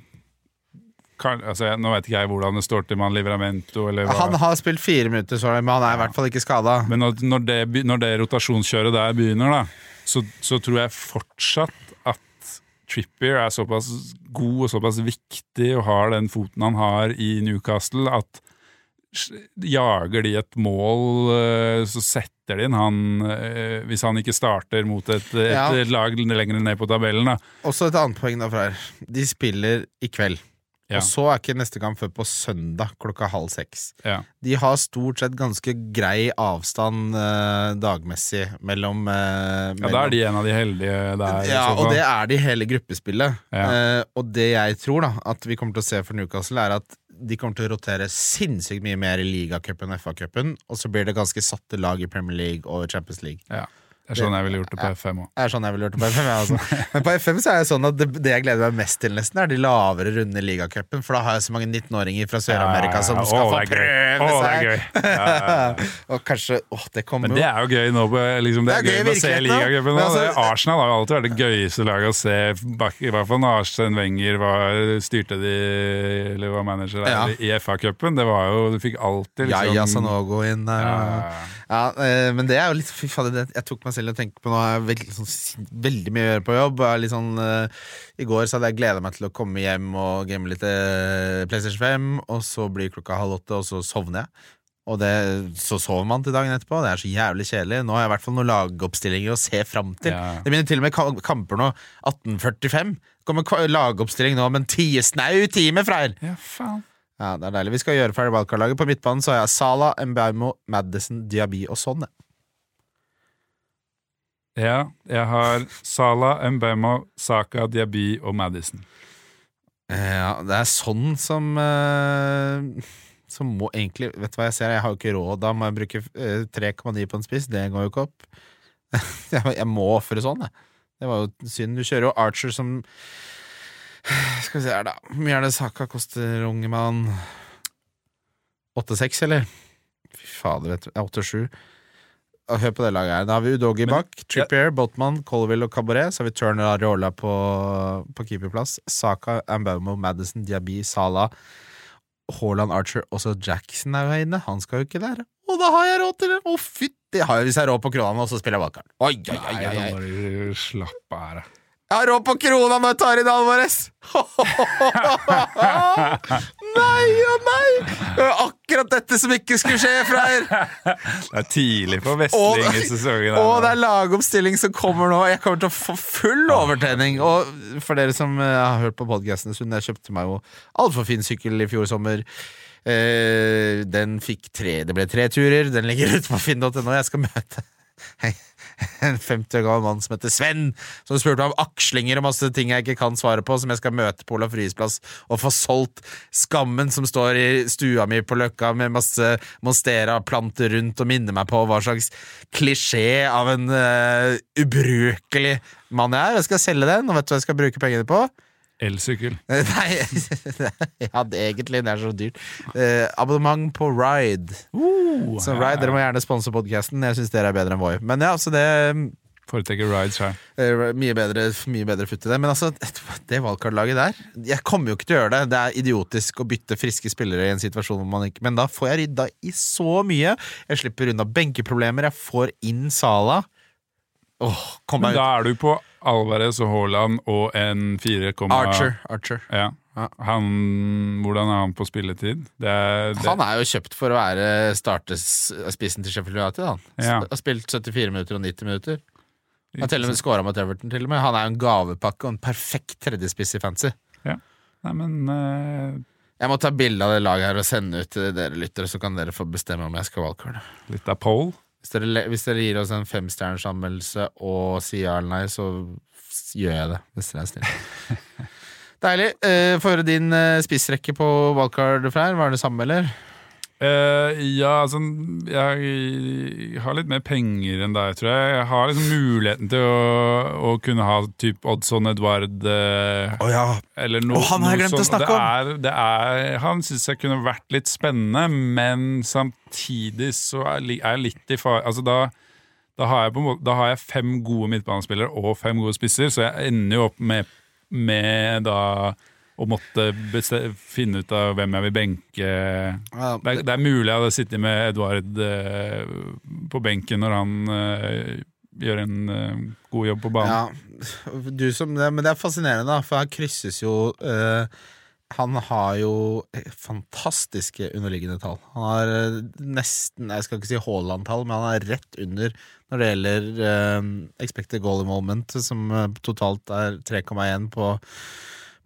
Speaker 3: kan, altså, nå vet ikke jeg hvordan det står til med han Livramento.
Speaker 2: Han har spilt fire minutter, så, men han er i hvert fall ikke skada.
Speaker 3: Men når, når, det, når det rotasjonskjøret der begynner, da, så, så tror jeg fortsatt at Trippier er såpass god og såpass viktig og har den foten han har i Newcastle, at jager de et mål, eh, så setter de inn han eh, Hvis han ikke starter mot et, et,
Speaker 2: Ja.
Speaker 3: lag lenger ned på tabellen. Da.
Speaker 2: Også et annet poeng derfra her. De spiller i kveld.
Speaker 3: Ja.
Speaker 2: Og så er ikke neste kamp før på søndag klokka halv seks.
Speaker 3: Ja.
Speaker 2: De har stort sett ganske grei avstand eh, dagmessig mellom, eh,
Speaker 3: ja, Da er de en av de heldige der.
Speaker 2: Ja, og det er de hele gruppespillet.
Speaker 3: Ja.
Speaker 2: Eh, og det jeg tror da at vi kommer til å se for Newcastle, er at de kommer til å rotere sinnssykt mye mer i ligacupen og FA-cupen, og så blir det ganske satte lag i Premier League og Champions League.
Speaker 3: Ja. Det er sånn jeg ville gjort det på FM òg.
Speaker 2: Sånn. Men på FM så er det sånn at det, det jeg gleder meg mest til, nesten er de lavere rundene i ligacupen, for da har jeg så mange 19-åringer fra Sør-Amerika som skal få prøve
Speaker 3: Åh, det er
Speaker 2: seg. <laughs>
Speaker 3: Ja, ja, ja.
Speaker 2: og kanskje Åh, det kommer jo Men
Speaker 3: det er jo gøy nå. Liksom, det, er
Speaker 2: Det er
Speaker 3: gøy,
Speaker 2: gøy
Speaker 3: å se ligacupen nå.
Speaker 2: Altså-
Speaker 3: Arsenal har jo alltid vært det gøyeste laget å se. I hvert fall når Arsen Wenger var, styrte de, eller var manager
Speaker 2: Ja.
Speaker 3: i FA-cupen. Det var jo Du fikk alltid liksom
Speaker 2: nå Sanogo inn der.
Speaker 3: Ja,
Speaker 2: eh, men det er jo litt Fy fader, det, jeg tok meg selv i å tenke på nå. Jeg har veldig, sånn, veldig mye å gjøre på jobb. Sånn, uh, I går så hadde jeg gleda meg til å komme hjem og game litt eh, PlayStation 5, og så blir klokka halv åtte, og så sovner jeg. Og det, så sover man til dagen etterpå. Det er så jævlig kjedelig. Nå har jeg i hvert fall noen lagoppstillinger å se fram til.
Speaker 3: Ja.
Speaker 2: Det begynner til og med kamper nå. 1845. Kommer lagoppstilling nå om en ti, snau time, Freyr!
Speaker 3: ja, faen.
Speaker 2: Ja, det er deilig. Vi skal gjøre ferdig valgkarlaget. På midtbanen så har jeg Sala, Mbaimo, Madison, Diaby og Sonne.
Speaker 3: Ja, jeg har Sala, Mbaimo, Saka, Diaby og Madison.
Speaker 2: Ja, det er sånn som uh, Som må egentlig Vet du hva jeg ser? Jeg har jo ikke råd. Da må jeg bruke eh, 3,9 på en spiss. Det går jo ikke opp. <laughs> jeg må ofre sånn, jeg. Det var jo synd. Du kjører jo Archer som Skal vi se her, da. Hvor mye er det Saka koster, unge mann? 8-6, eller? Fy fader, vet du. 8-7. Hør på det laget her. Da har vi Udogi bak, Trippier, Botman, Colville og Cabaret. Så har vi Turner Areola på, på keeperplass. Saka, Ambaumo, Madison, Diaby, Salah, Haaland, Archer. Også Jackson er jo her inne. Han skal jo ikke der. Og da har jeg råd til det! Å, fytti! Hvis jeg har råd på krona og så spiller jeg wildcard. Oi, oi, oi, oi.
Speaker 3: Nei, slapp av her, da.
Speaker 2: Jeg har råd på krona når jeg tar inn Alvarez! <laughs> nei og nei! Det var akkurat dette som ikke skulle skje, Freyr! <laughs>
Speaker 3: Det er tidlig på Vestling i sesongen.
Speaker 2: og det er lagomstilling som kommer nå. Jeg kommer til å få full overtenning. Og for dere som eh, har hørt på podkasten jeg kjøpte meg jo altfor fin sykkel i fjor sommer. Eh, den fikk tre Det ble tre turer. Den ligger ute på finn.no. Jeg skal møte <laughs> <laughs> en 50 år gammel mann som heter Sven, som spurte meg om akslinger og masse ting jeg ikke kan svare på, som jeg skal møte på Olaf Ryes plass og få solgt skammen som står i stua mi på Løkka med masse monstera-planter rundt og minner meg på hva slags klisjé av en uh, ubrukelig mann jeg er. Jeg skal selge den, og vet du hva jeg skal bruke pengene på?
Speaker 3: Elsykkel. <laughs>
Speaker 2: Nei, <laughs> jeg hadde egentlig det er så dyrt. Eh, abonnement på Ride. Så Ride, Dere må gjerne sponse podkasten. Jeg syns dere er bedre enn Voi. Men ja, så det
Speaker 3: Foretrekker rides her.
Speaker 2: er mye bedre, mye bedre futt i det. Men altså, det valgkartlaget der Jeg kommer jo ikke til å gjøre det. Det er idiotisk å bytte friske spillere i en situasjon hvor man ikke Men da får jeg rydda i så mye. Jeg slipper unna benkeproblemer. Jeg får inn Sala. Åh, kom
Speaker 3: Men
Speaker 2: meg ut.
Speaker 3: da er du på Alvarez og Haaland og en 4,
Speaker 2: Archer. Archer.
Speaker 3: Ja.
Speaker 2: Ja.
Speaker 3: Han, hvordan er han på spilletid? Det er, det,
Speaker 2: Han er jo kjøpt for å være startespissen til Sheffield United. Han
Speaker 3: Ja.
Speaker 2: har spilt 74 minutter og 90 minutter. Han har til og med scora mot Everton. til og med Han er jo en gavepakke og en perfekt tredjespiss i fancy.
Speaker 3: Nei, men uh...
Speaker 2: Jeg må ta bilde av det laget her og sende ut til dere lyttere, så kan dere få bestemme om jeg skal valgkarte.
Speaker 3: litt av pole.
Speaker 2: Hvis dere, hvis dere gir oss en femstjerners anmeldelse og sier ja eller nei, så gjør jeg det. Hvis dere er snille. <laughs> Deilig. Uh, Få høre din eh, spissrekke på wildcard, Freyr. Var det samme, eller?
Speaker 3: Eh, ja, altså Jeg har litt mer penger enn deg, tror jeg. Jeg har liksom muligheten til å, å kunne ha typ Oddson Edvard uh,
Speaker 2: oh, ja.
Speaker 3: eller noe,
Speaker 2: oh, han har jeg glemt å snakke
Speaker 3: det er, det er, Han syns jeg kunne vært litt spennende, men samtidig så er jeg litt i fare Altså da da har, måte, da har jeg fem gode midtbanespillere og fem gode spisser, så jeg ender jo opp med, med da å måtte finne ut av hvem jeg vil benke.
Speaker 2: Ja,
Speaker 3: Det er, det er mulig jeg hadde sittet med Edvard eh, på benken når han eh, gjør en eh, god jobb på banen.
Speaker 2: Ja, du som, men det er fascinerende, da, for her krysses jo Han har jo fantastiske underliggende tall. Han har nesten Jeg skal ikke si Haaland-tall, men han er rett under når det gjelder expected goal involvement, som totalt er 3,1 på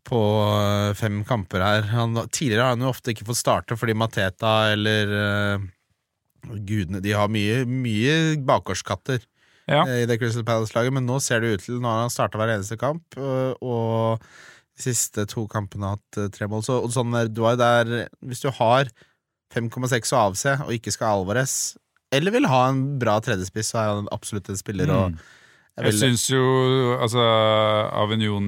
Speaker 2: på eh, fem kamper her. Han, tidligere har han jo ofte ikke fått starte fordi Mateta eller uh, Gudene De har mye, mye bakgårdskatter
Speaker 3: Ja.
Speaker 2: eh, i det Crystal Palace-laget, men nå ser det ut til Nå har han starta hver eneste kamp, og de siste to kampene har hatt tre mål. Så og sånn der, du har der, hvis du har 5,6 å avse, og ikke skal Alvarez, eller vil ha en bra tredjespiss, så er han absolutt en spiller. Og
Speaker 3: Mm.
Speaker 2: jeg
Speaker 3: Jeg syns jo altså Avignon.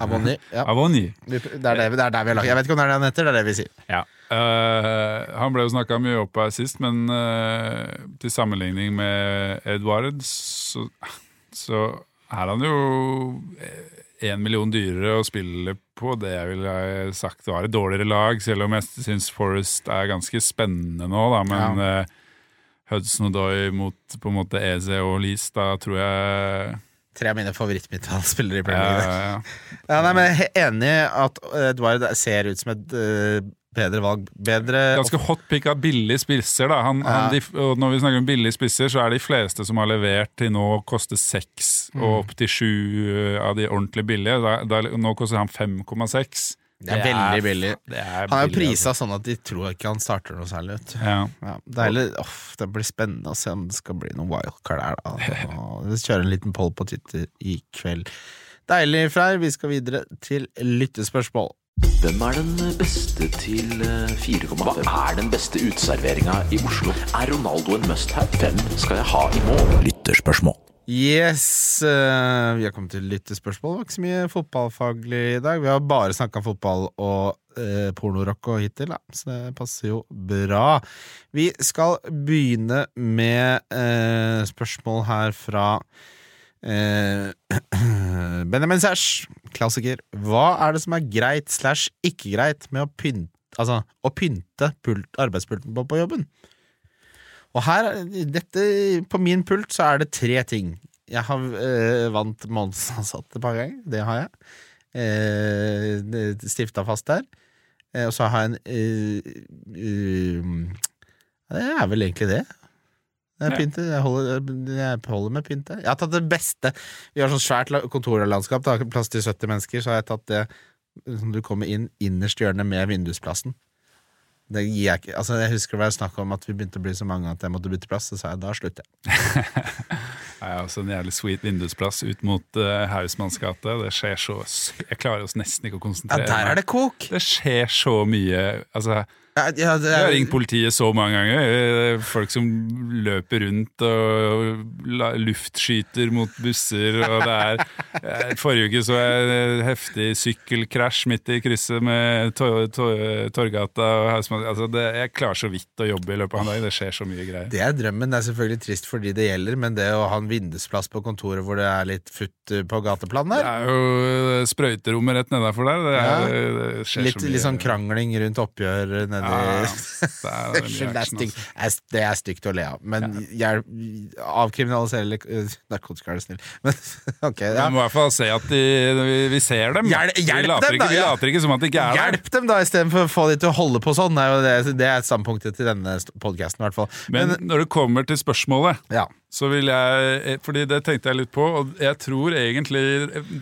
Speaker 2: Avoni, ja.
Speaker 3: Avonni.
Speaker 2: Vi- Det er, det, det er der vi har lagt Jeg vet ikke om det er det han heter, det er det vi sier.
Speaker 3: Ja. Uh, han ble jo snakka mye opp her sist, men uh, til sammenligning med Edward, så, så er han jo én million dyrere å spille på. Det jeg ville sagt var et dårligere lag, selv om jeg syns Forest er ganske spennende nå, da. Men eh, Hudson og Doy mot på en måte Eze og Lees, da tror jeg
Speaker 2: Tre av mine favorittmidtbanespillere i Premier
Speaker 3: ja,
Speaker 2: League.
Speaker 3: ja.
Speaker 2: Ja, <laughs> nei, men jeg er enig at Edward ser ut som et øh, bedre valg. Bedre
Speaker 3: Ganske hot pick av billige spisser. Da. Han, han, de, og når vi snakker om billige spisser, så er de fleste som har levert til nå, koster seks og opp til sju eh, av de ordentlig billige. Da, da, nå koster han 5,6.
Speaker 2: Det er veldig billig.
Speaker 3: Det er
Speaker 2: Han er jo prisa sånn at de tror ikke han starter noe særlig.
Speaker 3: Altså. Ja.
Speaker 2: Ja, deilig. Åh, det blir spennende å se om det skal bli noen wildcard her. Da. <laughs> Kjører en liten poll på Twitter i kveld. Deilig, Freyr. Vi skal videre til lyttespørsmål.
Speaker 1: Hvem er den beste til eh, 4,5? Hva er den beste uteserveringa i Oslo? Er Ronaldo en must-have? Hvem skal jeg ha i mål? Lytterspørsmål.
Speaker 2: Yes, Uh, vi har kommet til lyttespørsmål. Det var ikke så mye fotballfaglig i dag. Vi har bare snakka fotball og uh, pornorock og hittil, da. så det passer jo bra. Vi skal begynne med uh, spørsmål her fra <clears throat> Benjamin Sæsj, klassiker. Hva er det som er greit slash ikke greit med å pynte, altså, å pynte pult, arbeidspulten på, på jobben? Og her, dette, på min pult så er det tre ting. Jeg har øh, vant månedsansatt et par ganger. Det har jeg. Eh, Stifta fast der. Eh, og så har jeg en øh, øh, Det er vel egentlig det. Det er
Speaker 3: Ja.
Speaker 2: pynte. Jeg holder, jeg holder med pynte. Jeg har tatt det beste. Vi har sånn svært kontorlandskap. Det har plass til 70 mennesker, så har jeg tatt det som du kommer inn innerst i hjørnet med vindusplassen. Det gir jeg ikke Altså Jeg husker det var snakk om at vi begynte å bli så mange at jeg måtte bytte plass. Så sa jeg da slutter jeg.
Speaker 3: Jeg har også en jævlig sweet vindusplass ut mot uh, Hausmanns gate. Det skjer så Jeg klarer oss nesten ikke å konsentrere Ja,
Speaker 2: der er det kok!
Speaker 3: Det skjer så mye. Altså,
Speaker 2: Ja, det er...
Speaker 3: jeg har ringt politiet så mange ganger. Eh, Folk som løper rundt og luftskyter mot busser. Og det er eh, Forrige uke så jeg heftig sykkelkrasj midt i krysset med Tor- Tor- Torgata og Hausmann. Altså, det, jeg klarer så vidt å jobbe i løpet av en dag. Det skjer så mye greier.
Speaker 2: det er drømmen. Det er selvfølgelig trist for de det gjelder, men det å ha en vindusplass på kontoret hvor det er litt futt eh, på gateplan
Speaker 3: Det er jo sprøyterommet rett nedafor der. Det, er, det skjer
Speaker 2: Litt,
Speaker 3: så mye.
Speaker 2: litt sånn krangling rundt oppgjør
Speaker 3: Ja, ja. Det
Speaker 2: det er stygt. Det å le av. Men ja. avkriminalisere øh, <laughs> narkotika, er du snill. <laughs> Men ok,
Speaker 3: Vi
Speaker 2: ja.
Speaker 3: må i hvert fall se at de, vi, ser dem.
Speaker 2: Hjelp, hjelp
Speaker 3: vi, later
Speaker 2: dem,
Speaker 3: ikke, vi
Speaker 2: ja.
Speaker 3: later ikke som at de ikke er der.
Speaker 2: Hjelp dem, da, istedenfor å få de til å holde på sånn. Det det, det er standpunktet til denne podkasten, i hvert fall.
Speaker 3: Men
Speaker 2: Men,
Speaker 3: når det kommer til spørsmålet,
Speaker 2: ja.
Speaker 3: så vil jeg eh, Fordi det tenkte jeg litt på, og jeg tror egentlig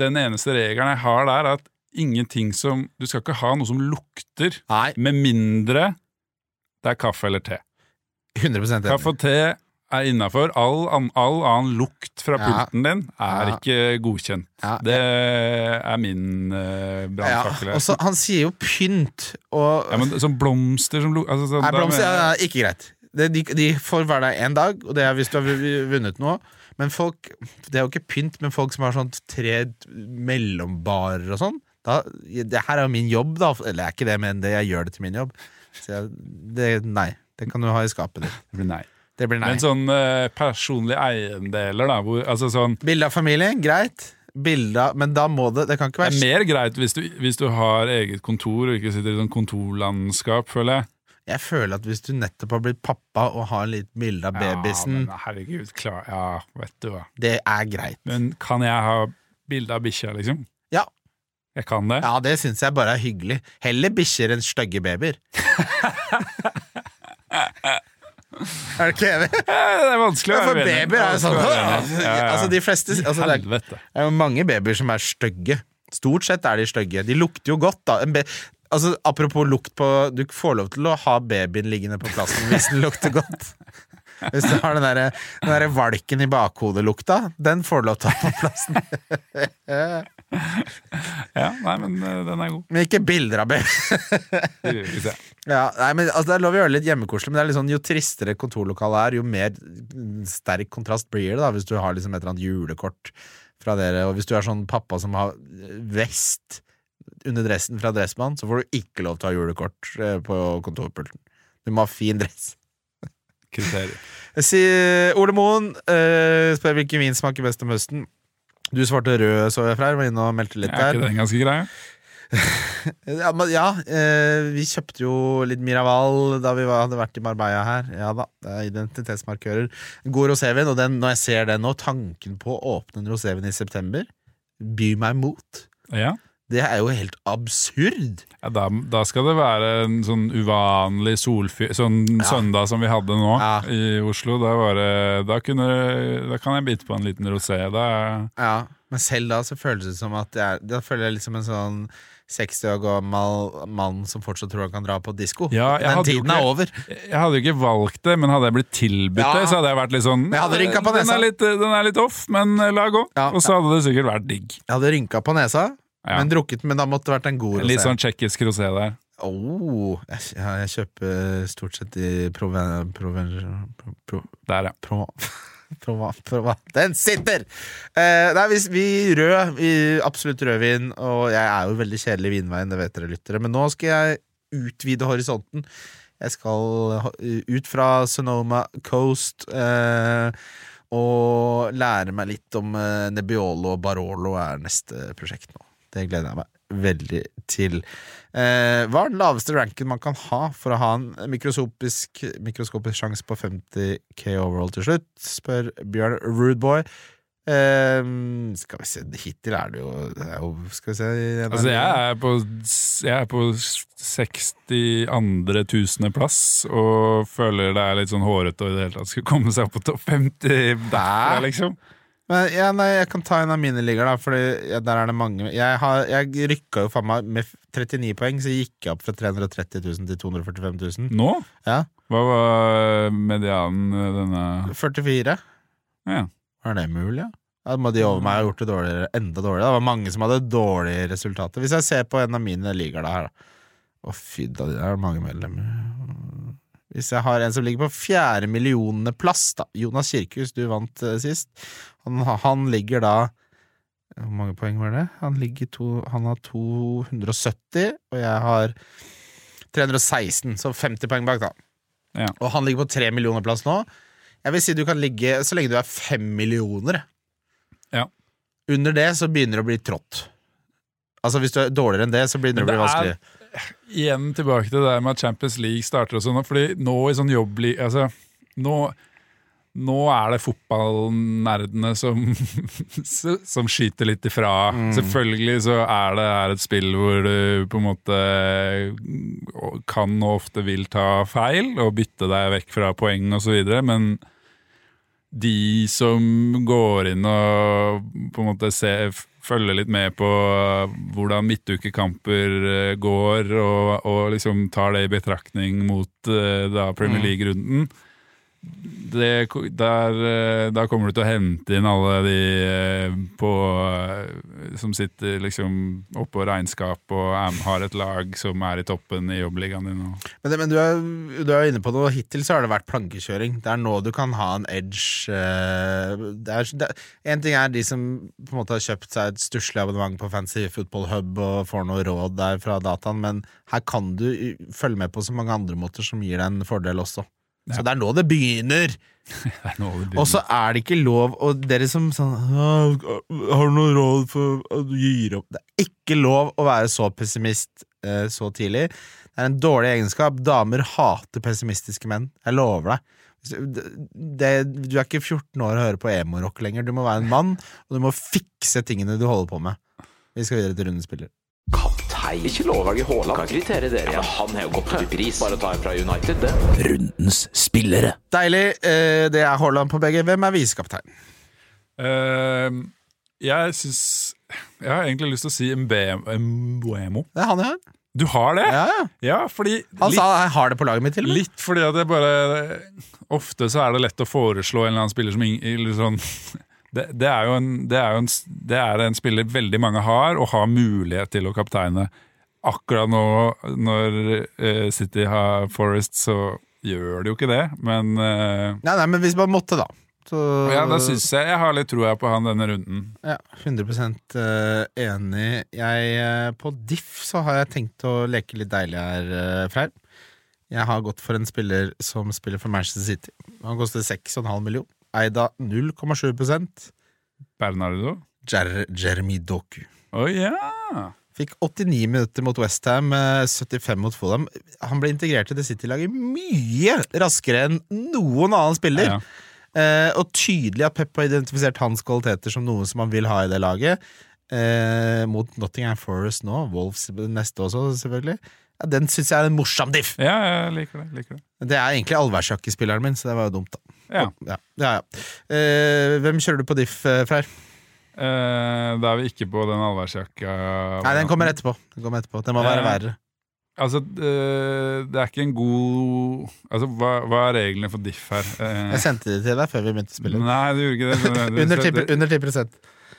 Speaker 3: den eneste regelen jeg har der, er at ingenting som Du skal ikke ha noe som lukter,
Speaker 2: Nei,
Speaker 3: med mindre det er kaffe eller te.
Speaker 2: 100 enig.
Speaker 3: Kaffe og te er innafor. All, an, all annen lukt fra pulten din er
Speaker 2: Ja.
Speaker 3: ikke godkjent.
Speaker 2: Ja.
Speaker 3: Det er min uh, brannfakkel.
Speaker 2: Ja. han sier jo pynt, og
Speaker 3: Ja, men sånn blomster som lukter altså, sånn,
Speaker 2: Nei, blomster er ja, ikke greit. Det, de, de får være der én dag, og det er hvis du har vunnet noe. Men folk Det er jo ikke pynt, men folk som har sånn tre mellombarer og sånn da, Det her er jo min jobb, da. Eller er ikke det, men det, jeg gjør det til min jobb. Så jeg, det, nei. Den kan du ha i skapet ditt.
Speaker 3: Det blir nei.
Speaker 2: Det blir nei.
Speaker 3: Men sånn eh, personlige eiendeler, da. Hvor, altså sånn,
Speaker 2: Bilde av familien, greit. Bilde av Men da må det Det kan ikke
Speaker 3: det er
Speaker 2: være
Speaker 3: mer greit hvis du, hvis du har eget kontor og ikke sitter i sånn kontorlandskap, føler jeg.
Speaker 2: Jeg føler at hvis du nettopp har blitt pappa og har litt bilde av babysen,
Speaker 3: Ja, men herregud, klar, ja, vet du hva.
Speaker 2: det er greit.
Speaker 3: Men kan jeg ha bilde av bikkja, liksom? Jeg kan det?
Speaker 2: Ja, det syns jeg bare er hyggelig. Heller bikkjer enn stygge babyer. <laughs> er det ikke enig?
Speaker 3: Ja, det er vanskelig å være
Speaker 2: for
Speaker 3: uenig.
Speaker 2: babyer er sånn
Speaker 3: enig.
Speaker 2: Altså de fleste altså, det, er, jo mange babyer som er stygge. Stort sett er de stygge. De lukter jo godt, da. En be altså, apropos lukt på Du får lov til å ha babyen liggende på plassen hvis den lukter godt. <laughs> Hvis du har den der, der valken i bakhodet-lukta, den får du lov til å ha på plassen. <laughs> <laughs>
Speaker 3: Ja, nei, men eh, den er god.
Speaker 2: Men ikke bilder av baby. <laughs> Ja, nei, men altså, Det er lov å gjøre litt hjemmekoselig, men det er litt sånn, jo tristere kontorlokalet er, jo mer mm, sterk kontrast blir det. da Hvis du har liksom et eller annet julekort fra dere, og hvis du er sånn pappa som har vest under dressen fra Dressmann, så får du ikke lov til å ha julekort eh, på kontorpulten. Du må ha fin dress.
Speaker 3: Kriterier. <laughs>
Speaker 2: Si, Ole Moen uh, spør hvilken vin smaker best om høsten. Du svarte rød, så jeg, Freyr. Var inne og meldte litt
Speaker 3: Er ikke den ganske grei? <laughs>
Speaker 2: Ja, men, ja eh, vi kjøpte jo litt Miraval da vi var, hadde vært i Marbella her. Ja da, det er identitetsmarkører. God rosévin, og den, når jeg ser den nå, tanken på å åpne en rosévin i september, byr meg mot.
Speaker 3: Ja.
Speaker 2: Det er jo helt absurd!
Speaker 3: Ja, da, da skal det være en sånn uvanlig solfyr Sånn søndag som vi hadde nå
Speaker 2: Ja.
Speaker 3: i Oslo. Da, var det, da, kunne, da kan jeg bite på en liten rosé.
Speaker 2: Ja, Men selv da så føles det som at jeg, Da føler jeg liksom en sånn 60 år gammel mann som fortsatt tror han kan dra på disko.
Speaker 3: Ja,
Speaker 2: Den tiden
Speaker 3: ikke-
Speaker 2: er over.
Speaker 3: Jeg hadde jo ikke valgt det, men hadde jeg blitt tilbudt
Speaker 2: Ja.
Speaker 3: det, så hadde jeg vært litt sånn den, er litt, den er litt off, men la gå.
Speaker 2: Ja.
Speaker 3: Og så hadde det sikkert vært digg.
Speaker 2: Jeg hadde rynka på nesa,
Speaker 3: Ja.
Speaker 2: men drukket, men da måtte det vært en god
Speaker 3: En litt sånn tsjekkisk rosé der.
Speaker 2: Oh, jeg, jeg kjøper stort sett i Proven... Proven... Pro, pro,
Speaker 3: Der, ja.
Speaker 2: Prova. Prova, prova. Den sitter! Eh, nei, vi, vi rød, vi, absolutt rødvin, og jeg er jo veldig kjedelig i vinveien, det vet dere lyttere, men nå skal jeg utvide horisonten. Jeg skal ut fra Sonoma Coast eh, og lære meg litt om eh, Nebbiolo og Barolo er neste prosjekt nå. Det gleder jeg meg veldig til. Eh, hva er den laveste ranken man kan ha for å ha en mikroskopisk, mikroskopisk sjanse på 50K overall til slutt? Spør Bjørn Rudeboy. Eh, skal vi se, hittil er det jo, det er jo Skal vi se
Speaker 3: Altså, jeg er på, jeg er på 62. tusendeplass og føler det er litt sånn hårete å i det hele tatt skulle komme seg opp på topp 50 der, liksom.
Speaker 2: Men, ja, nei, jeg kan ta en av mine ligaer, da, Fordi ja, der er det mange Jeg, har, jeg rykka jo faen meg med 39 poeng, så gikk jeg opp fra 330 000 til 245 000.
Speaker 3: Nå?
Speaker 2: Ja,
Speaker 3: Hva var medianen denne
Speaker 2: 44.
Speaker 3: Ja.
Speaker 2: Er det mulig, ja? Da må de over meg ha gjort det dårligere, enda dårligere. Det var mange som hadde dårlige resultater. Hvis jeg ser på en av mine ligaer da da. Å, fy da, det er mange medlemmer. Hvis jeg har en som ligger på fjerde millioneplass, da. Jonas Kirkhus, du vant uh, sist. Han, han ligger da Hvor mange poeng var det? Han, ligger to, han har 270, og jeg har 316, så 50 poeng bak, da.
Speaker 3: Ja.
Speaker 2: Og han ligger på tre millioner-plass nå. Jeg vil si du kan ligge så lenge du er fem millioner.
Speaker 3: Ja.
Speaker 2: Under det så begynner det å bli trått. Altså Hvis du er dårligere enn det, så begynner det å bli
Speaker 3: vanskelig. er-. Igjen tilbake til det der med at Champions League starter og sånn, fordi nå i sånn jobb Altså, nå, nå er det fotballnerdene som, <laughs> som skyter litt ifra.
Speaker 2: Mm.
Speaker 3: Selvfølgelig så er det er et spill hvor du på en måte kan og ofte vil ta feil og bytte deg vekk fra poeng osv., men de som går inn og på en måte ser, følger litt med på hvordan midtukekamper eh, går, og, og liksom tar det i betraktning mot eh, da Premier
Speaker 2: Mm.
Speaker 3: Det, der, der, Da kommer du til å hente inn alle de eh, på, eh, som sitter liksom oppå regnskap og har et lag som er i toppen i jobbligaen din.
Speaker 2: Men, men du, er, du er inne på noe. Hittil så har det vært plankekjøring. Det er nå du kan ha en edge. eh, Det er, det, en ting er de som på en måte har kjøpt seg et stusslig abonnement på Fancy Football Hub og får noe råd der fra dataen, men her kan du følge med på så mange andre måter som gir deg en fordel også. Så det er nå det begynner! <laughs> Og så er det ikke lov Og dere som sånn Har du noe råd for at du gir opp? Det er ikke lov å være så pessimist eh, så tidlig. Det er en dårlig egenskap. Damer hater pessimistiske menn. Jeg lover deg. Det, du er ikke 14 år og hører på emo-rock lenger. Du må være en mann, og du må fikse tingene du holder på med. Vi skal videre til rundens spiller.
Speaker 1: Kaptein. Ikke lov å velge Haaland. Kan kritere dere. Ja, han har jo gått opp i pris. Bare ta en fra United, det. Rundens spillere.
Speaker 2: Deilig. Eh, det er Haaland på begge. Hvem er visekaptein?
Speaker 3: Uh, jeg syns Jeg har egentlig lyst til å si Mbuemo.
Speaker 2: Det er han jeg har.
Speaker 3: Du har det?
Speaker 2: Ja, ja.
Speaker 3: Ja, fordi
Speaker 2: Han
Speaker 3: litt,
Speaker 2: sa jeg har det på laget mitt, til og med.
Speaker 3: litt fordi at det bare Ofte så er det lett å foreslå en eller annen spiller som ingen, eller sånn det, det, er jo en, det, er en, det er en spiller veldig mange har, og har mulighet til å kapteine. Akkurat nå, når uh, City har Forest, så gjør det jo ikke det, men uh,
Speaker 2: Nei, nei, men hvis man måtte, da. Så,
Speaker 3: ja, da syns jeg jeg har litt troa på han denne runden.
Speaker 2: Ja, 100 eh, enig. Jeg, på diff så har jeg tenkt å leke litt deilig her, Freyr. Jeg har gått for en spiller som spiller for Manchester City. Han koster 6,5 million. Eid av 0,7
Speaker 3: Bernardo?
Speaker 2: Jer Jeremy Doku.
Speaker 3: Å ja!
Speaker 2: Fikk 89 minutter mot Westham, 75 mot Fulham. Han ble integrert i det City-laget mye raskere enn noen annen spiller.
Speaker 3: ja.
Speaker 2: Eh, og tydelig at Pep har identifisert hans kvaliteter som noe som han vil ha i det laget. Eh, mot Nottingham Forest nå, Wolves neste også, selvfølgelig. Ja, den syns jeg er en morsom diff!
Speaker 3: Ja, jeg liker det. liker det.
Speaker 2: Det er egentlig allværsjakkespilleren min, så det var jo dumt, da.
Speaker 3: Ja.
Speaker 2: Ja, ja, ja. Eh, hvem kjører du på diff, eh, Freyr?
Speaker 3: Eh, da er vi ikke på den allværsjakka.
Speaker 2: Nei, den kommer etterpå. Den kommer etterpå Den må være
Speaker 3: Eh,
Speaker 2: verre.
Speaker 3: Altså, eh, det er ikke en god Altså, hva, hva er reglene for diff her? Eh,
Speaker 2: Jeg sendte det til deg før vi begynte å spille.
Speaker 3: Nei, du gjorde ikke det. Det- <laughs>
Speaker 2: Under 10, under 10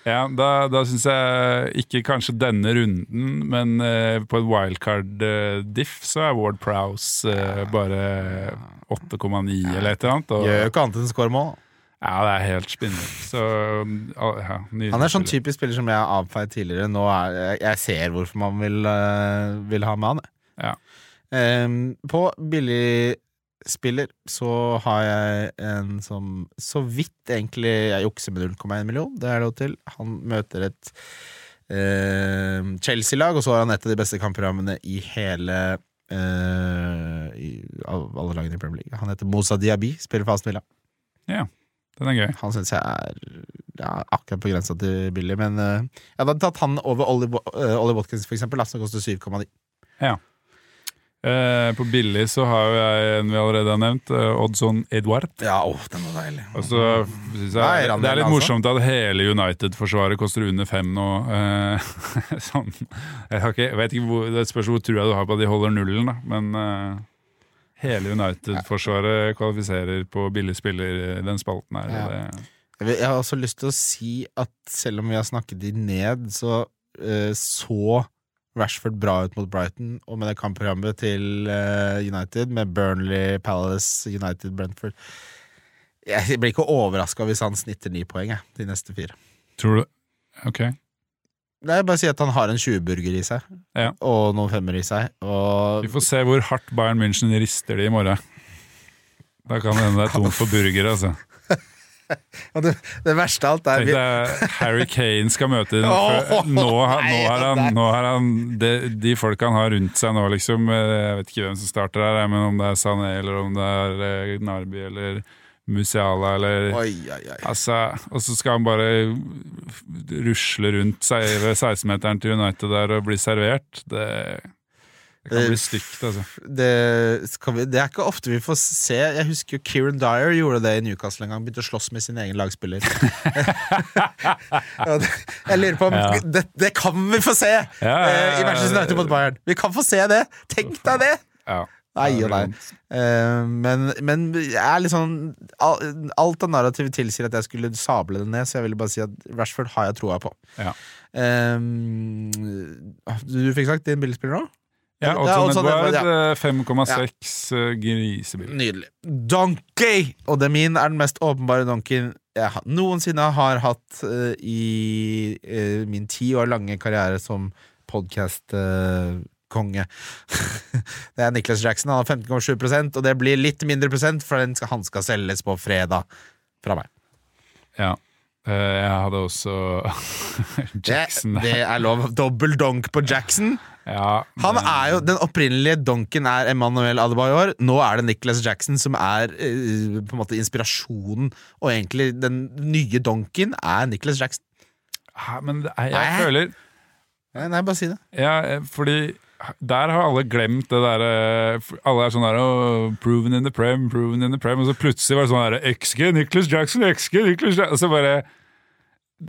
Speaker 3: Ja, Da, da syns jeg ikke kanskje denne runden, men eh, på et wildcard-diff så er Ward Prowse eh, bare 8,9 eller et eller annet. Og,
Speaker 2: Gjør jo ikke annet enn skåre mål.
Speaker 3: ja, det er helt spinnvilt. Så ah, ja, nydelig
Speaker 2: Han er sånn typisk spiller som jeg har avfeid tidligere. Nå er, jeg, jeg ser hvorfor man vil, eh, vil ha med han. jeg.
Speaker 3: Ja.
Speaker 2: Ehm, på billigspiller så har jeg en som så vidt egentlig jeg jukser med 0,1 million. Det er lov til. Han møter et eh, Chelsea-lag, og så har han et av de beste kampprogrammene i hele eh, i, av alle lagene i Premier League. Han heter Mosa Diaby, spiller for Aston Villa.
Speaker 3: Ja, Den er gøy.
Speaker 2: Han syns jeg er ja, akkurat på grensa til billig, men eh, jeg hadde tatt han over Ollie, eh, Ollie Watkins, for eksempel, som koster 7,9.
Speaker 3: Eh, på billig så har jo jeg en vi allerede har nevnt, eh, Oddson Edward.
Speaker 2: Ja, åh, den var deilig.
Speaker 3: Og så synes
Speaker 2: Nei,
Speaker 3: jeg,
Speaker 2: Randel,
Speaker 3: Det er litt
Speaker 2: altså.
Speaker 3: morsomt at hele United-forsvaret koster under fem nå. Eh, <laughs> sånn. jeg, har ikke, jeg vet ikke hvor, Det spørs hvor trua du har på at de holder nullen, da. Men eh, hele United-forsvaret kvalifiserer på billig spiller i den spalten her.
Speaker 2: Ja.
Speaker 3: Det,
Speaker 2: Jeg jeg har også lyst til å si at selv om vi har snakket de ned, så eh, så Rashford bra ut mot Brighton, og med det kampprogrammet til eh, United, med Burnley, Palace, United, Brentford Jeg blir ikke overraska hvis han snitter ni poeng jeg, de neste fire.
Speaker 3: tror du Ok.
Speaker 2: Det er bare si at han har en 20-burger i seg,
Speaker 3: Ja.
Speaker 2: og noen femmer i seg. Og
Speaker 3: Vi får se hvor hardt Bayern München rister de i morgen. Da kan det hende det er tomt for burger, altså. <laughs>
Speaker 2: Og det, det verste av alt er
Speaker 3: deg Harry <laughs> Kane skal møte. Nå, nå har han, nå har han de, de folka han har rundt seg nå, liksom eh, Jeg vet ikke hvem som starter her, men om det er Sané eller om det er eh, Narbi eller Musiala eller
Speaker 2: Oi, oi, oi.
Speaker 3: Altså, og så skal han bare rusle rundt seg 16-meteren til United der og bli servert. Det, det kan bli stygt, altså.
Speaker 2: det, vi, det er ikke ofte vi får se. Jeg husker jo Kieran Dyer gjorde det i Newcastle en gang. Begynte å slåss med sin egen lagspiller. <laughs> Ja, det- jeg lurer på om
Speaker 3: Ja.
Speaker 2: det, det kan vi få se
Speaker 3: Ja,
Speaker 2: eh, i Manchester United mot Bayern! Vi kan få se det! Tenk deg det!
Speaker 3: Ja.
Speaker 2: Nei og nei. Eh, men, men jeg er litt sånn al- Alt av narrativet tilsier at jeg skulle sable det ned, så jeg ville bare si at Rashford har jeg troa på.
Speaker 3: Ja.
Speaker 2: Eh, du fikk sagt din billigspiller nå?
Speaker 3: Ja,
Speaker 2: Odds
Speaker 3: Oddson Edward, eh, 5,6 ja. grisebil.
Speaker 2: Nydelig. Donkey! Og det min er den mest åpenbare donkeyen jeg noensinne har hatt uh, i uh, min ti år lange karriere som podkast-konge. <laughs> det er Nicholas Jackson. Han har 15,7% og det blir litt mindre prosent, for den skal, han skal selges på fredag fra meg.
Speaker 3: Ja. Eh, Jeg hadde også <laughs> Jackson.
Speaker 2: Det, det er lov. Dobbel donk på Jackson.
Speaker 3: Ja,
Speaker 2: Han er jo, Den opprinnelige donken er Emmanuel Adebayor. Nå er det Nicholas Jackson som er eh, på en måte inspirasjonen. Og egentlig den nye donken er Nicholas Jackson.
Speaker 3: Ja, Men er, jeg føler
Speaker 2: Nei, nei, bare si det.
Speaker 3: Ja, eh, fordi der har alle glemt det derre Alle er sånn der oh, 'Proven in the prem, proven in the prem', og så plutselig var det sånn der XG, Nicholas Jackson, XG, Nicholas Jackson Og så bare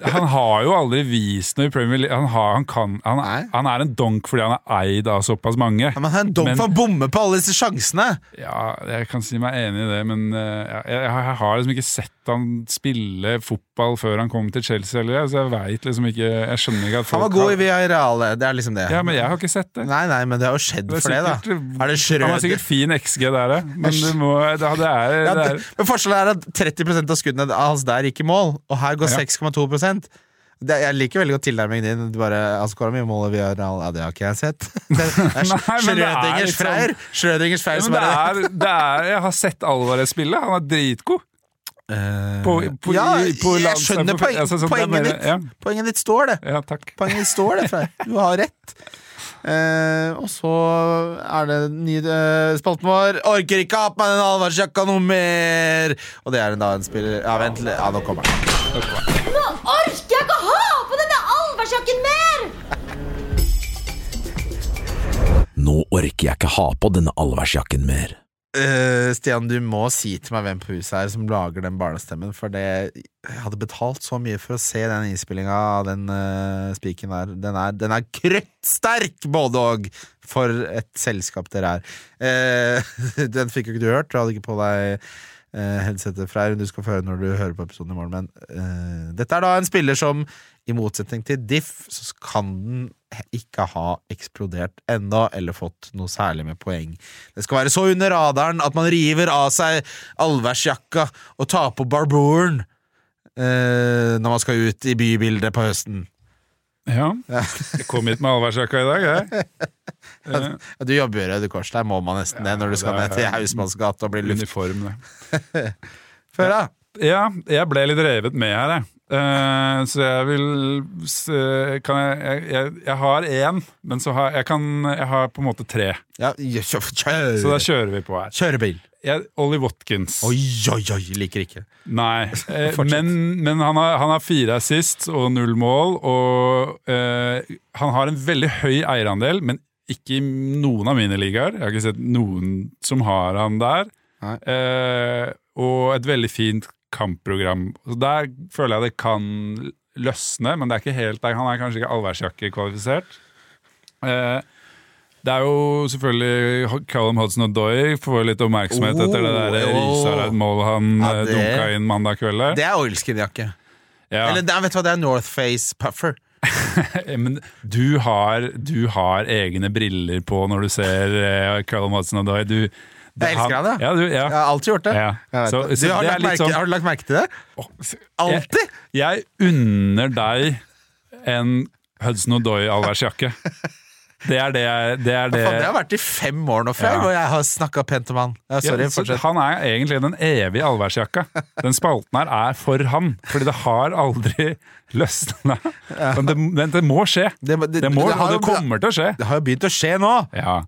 Speaker 3: Han har jo aldri vist noe i Premier League. Han, har, han, kan, han, han er en donk fordi han er eid av såpass mange.
Speaker 2: Ja, men han er en donk
Speaker 3: Men-
Speaker 2: for han bommer på alle disse sjansene!
Speaker 3: Ja, jeg kan si meg enig i det, men uh, jeg, jeg har liksom ikke sett han spille fotball før han kom til Chelsea heller, jeg, så jeg veit liksom ikke Jeg skjønner ikke at folk
Speaker 2: Han var god i Villarreal, det er liksom det.
Speaker 3: Ja, men jeg har ikke sett det.
Speaker 2: Nei, nei, men det har jo skjedd
Speaker 3: Det er
Speaker 2: for det, da. Er det
Speaker 3: Han har
Speaker 2: Schrøder?
Speaker 3: sikkert fin XG der, ja. men det, må, det, det er,
Speaker 2: Ja,
Speaker 3: det er
Speaker 2: men forskjellen er at 30% av skuddene hans der gikk i mål, og her går
Speaker 3: Ja.
Speaker 2: 6,2 det, Jeg liker veldig godt tilnærmingen din. Du bare, altså, Hvor mye mål Vi gjør Ja, det har ikke jeg sett. <laughs> Det er <laughs>
Speaker 3: det er
Speaker 2: Schrødingers
Speaker 3: sånn-
Speaker 2: Freyr Schrødingers Freyr
Speaker 3: Ja,
Speaker 2: som bare
Speaker 3: det er Jeg har sett Alvarez spille, han er dritgod.
Speaker 2: Eh,
Speaker 3: På, på,
Speaker 2: Ja,
Speaker 3: på
Speaker 2: jeg skjønner
Speaker 3: på-
Speaker 2: poeng,
Speaker 3: altså, det
Speaker 2: poenget ditt.
Speaker 3: Ja,
Speaker 2: Poenget ditt står, det.
Speaker 3: ja, takk.
Speaker 2: Poenget ditt står det, Frey. Du har rett. Uh, og så er det nye uh, spalten vår. Orker ikke ha på meg den allværsjakka noe mer! Og det er da en spiller Ja, vent litt. Ja, nå kommer den.
Speaker 4: Nå orker jeg ikke ha på denne allværsjakken mer!
Speaker 1: Nå orker jeg ikke ha på denne allværsjakken mer.
Speaker 2: Eh, Stian, du må si til meg hvem på huset her som lager den barnestemmen, for det Jeg hadde betalt så mye for å se den innspillinga av den uh, spiken der. Den er, den er krøttsterk, både og! For et selskap dere er. Uh, <laughs> den fikk jo ikke du hørt, du hadde ikke på deg uh, headsetet fra Du skal få høre når du hører på episoden i morgen, men dette er da en spiller som i motsetning til Diff, så kan den ikke ha eksplodert ennå, eller fått noe særlig med poeng. Det skal være så under radaren at man river av seg allværsjakka og tar på barboren eh, når man skal ut i bybildet på høsten.
Speaker 3: Ja. Jeg kom hit med allværsjakka i dag, jeg. <laughs>
Speaker 2: Ja, du jobber i Røde Kors, der må man nesten det når du skal ned til Hausmannsgata og bli luft.
Speaker 3: Uniform, det. <laughs>
Speaker 2: Før da?
Speaker 3: Ja, jeg ble litt revet med her, jeg. Eh, så jeg vil s- Kan jeg Jeg, jeg, jeg har én, men så har jeg, kan, jeg har på en måte tre.
Speaker 2: Ja, kjør, kjør.
Speaker 3: Så da kjører vi på her.
Speaker 2: Kjørebil.
Speaker 3: Jeg, Ollie Watkins.
Speaker 2: Oi, oi, oi, liker ikke.
Speaker 3: Nei, <laughs> eh, men, men han, har, han har fire assist og null mål, og eh, han har en veldig høy eierandel, men ikke i noen av mine ligaer. Jeg har ikke sett noen som har han der. Eh, og et veldig fint kampprogram. Så Der føler jeg det kan løsne, men det er ikke helt der. Han er kanskje ikke allværsjakke kvalifisert. Eh, det er jo selvfølgelig Callum Hudson Odoi får litt oppmerksomhet etter det der
Speaker 2: Oh, oh.
Speaker 3: Risareid-målet han
Speaker 2: Ja,
Speaker 3: eh,
Speaker 2: det-
Speaker 3: dunka inn mandag kveld.
Speaker 2: Det er oilskin-jakke.
Speaker 3: Ja.
Speaker 2: Eller det er- vet du hva, det er Northface puffer. <laughs>
Speaker 3: Men du har, du har egne briller på når du ser eh, Callum Hudson Odoi. Du,
Speaker 2: Jeg elsker han, ja.
Speaker 3: ja. Du, ja.
Speaker 2: Jeg har alltid gjort det.
Speaker 3: Ja. Så-
Speaker 2: det. du, har,
Speaker 3: det
Speaker 2: lagt merke,
Speaker 3: sånn-
Speaker 2: har du lagt merke til det?
Speaker 3: Jeg,
Speaker 2: Alltid!
Speaker 3: jeg unner deg en Hudson O'Doy-allværsjakke. Det er det jeg det er det.
Speaker 2: Faen, det har vært i fem år nå før, og jeg har snakka pent om han. Ja, sorry,
Speaker 3: Ja, han er egentlig den evige allværsjakka. Den spalten her er for han, fordi det har aldri løsna. Men det, men det må skje.
Speaker 2: Det,
Speaker 3: må, og det kommer til å skje.
Speaker 2: Det har jo begynt å skje nå!
Speaker 3: Ja.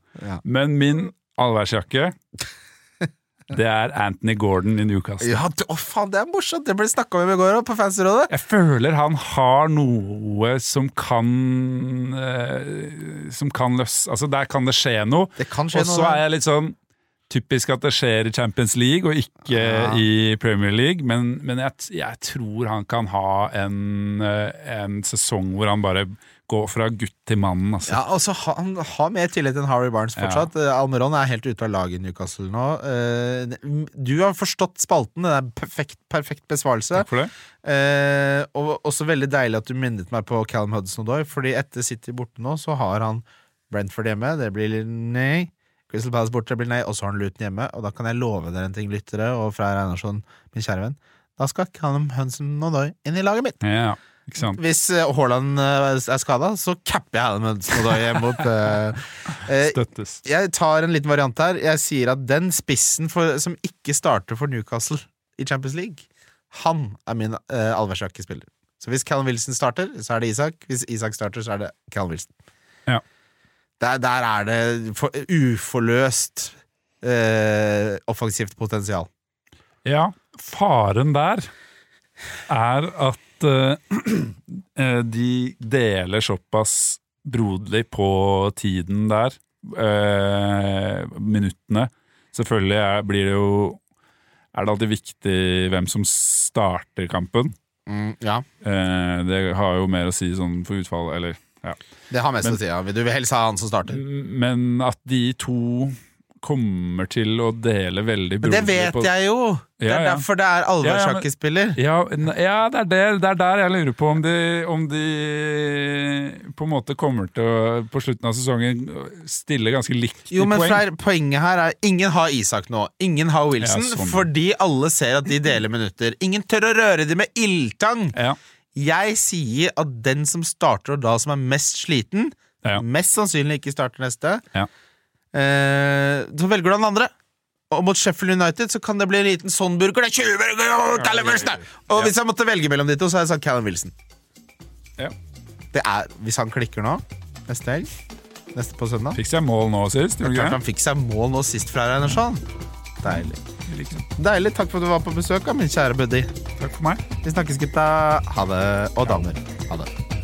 Speaker 3: Men min allværsjakke, det er Anthony Gordon i Newcastle.
Speaker 2: Ja, det- Å faen, det er morsomt! Det ble snakka om i går på Fancyrådet.
Speaker 3: Jeg føler han har noe som kan eh, Som kan løse Altså, der kan det skje noe.
Speaker 2: Det kan skje
Speaker 3: Og så er jeg litt sånn Typisk at det skjer i Champions League og ikke
Speaker 2: Ja.
Speaker 3: i Premier League, men, men jeg, jeg tror han kan ha en, eh, en sesong hvor han bare går fra gutt til mann. Altså.
Speaker 2: Ja, altså, Han har mer tillit enn Harry Barnes fortsatt. Ja. Almeron er helt ute av laget i Newcastle nå. Eh, Du har forstått spalten. Det er perfekt, perfekt besvarelse.
Speaker 3: Takk for det.
Speaker 2: Eh, og også veldig deilig at du minnet meg på Callum Hudson-Odoi, fordi etter City borte nå, så har han Brentford hjemme, det blir nei. Crystal Palace borte, det blir nei. Og så har han Luton hjemme, og da kan jeg love dere en ting, lyttere, og fra Einarsson, min kjære venn. Da skal Callum Hudson-Odoi inn i laget mitt.
Speaker 3: Ja?
Speaker 2: Hvis eh, Haaland eh, er skada, så capper jeg Callum Hudson-Odoi mot <laughs> eh,
Speaker 3: Støttes.
Speaker 2: jeg tar en liten variant her. Jeg sier at den spissen for, som ikke starter for Newcastle i Champions League, han er min uh, allværsjakkespiller. Så hvis Callum Wilson starter, så er det Isak. Hvis Isak starter, så er det Callum Wilson.
Speaker 3: Ja.
Speaker 2: Der, der er det for, uforløst uh, offensivt potensial.
Speaker 3: Ja, faren der er at <clears throat> eh, de deler såpass broderlig på tiden der, uh, minuttene. Selvfølgelig er, blir det jo Er det alltid viktig hvem som starter kampen.
Speaker 2: ja,
Speaker 3: Uh, det har jo mer å si sånn for utfall, eller ja.
Speaker 2: Det har mest å si. Ja. Du vil helst ha han som starter.
Speaker 3: Men at de to kommer til å dele veldig
Speaker 2: Men det vet
Speaker 3: på
Speaker 2: jeg jo! Det er
Speaker 3: Ja, ja.
Speaker 2: derfor det er allværsjakkespiller.
Speaker 3: Ja, ja det, er det, det er der jeg lurer på om de, om de på en måte kommer til å på slutten av sesongen stille ganske likt
Speaker 2: Jo,
Speaker 3: i
Speaker 2: men
Speaker 3: poeng.
Speaker 2: Freyr, poenget her er ingen har Isak nå. Ingen har Wilson,
Speaker 3: sånn.
Speaker 2: fordi alle ser at de deler minutter. Ingen tør å røre dem med ildtang!
Speaker 3: Ja,
Speaker 2: Jeg sier at den som starter og da som er mest sliten, mest sannsynlig ikke starter neste,
Speaker 3: Ja.
Speaker 2: Eh, så velger du den andre. Og mot Sheffield United så kan det bli en liten sånn burger. Det er 20 burger og Callum Wilson! Og hvis jeg måtte velge mellom de to, så hadde jeg sagt Callum Wilson.
Speaker 3: Ja.
Speaker 2: Det er, hvis han klikker nå, neste helg, neste på søndag
Speaker 3: Fikk seg mål nå sist? du
Speaker 2: Klart han fikk seg mål nå sist fra Reinersson. Deilig. Deilig. Takk for at du var på besøk, min kjære buddy.
Speaker 3: Takk for meg.
Speaker 2: Vi snakkes, gutta. Ha det. Og damer. Ha det.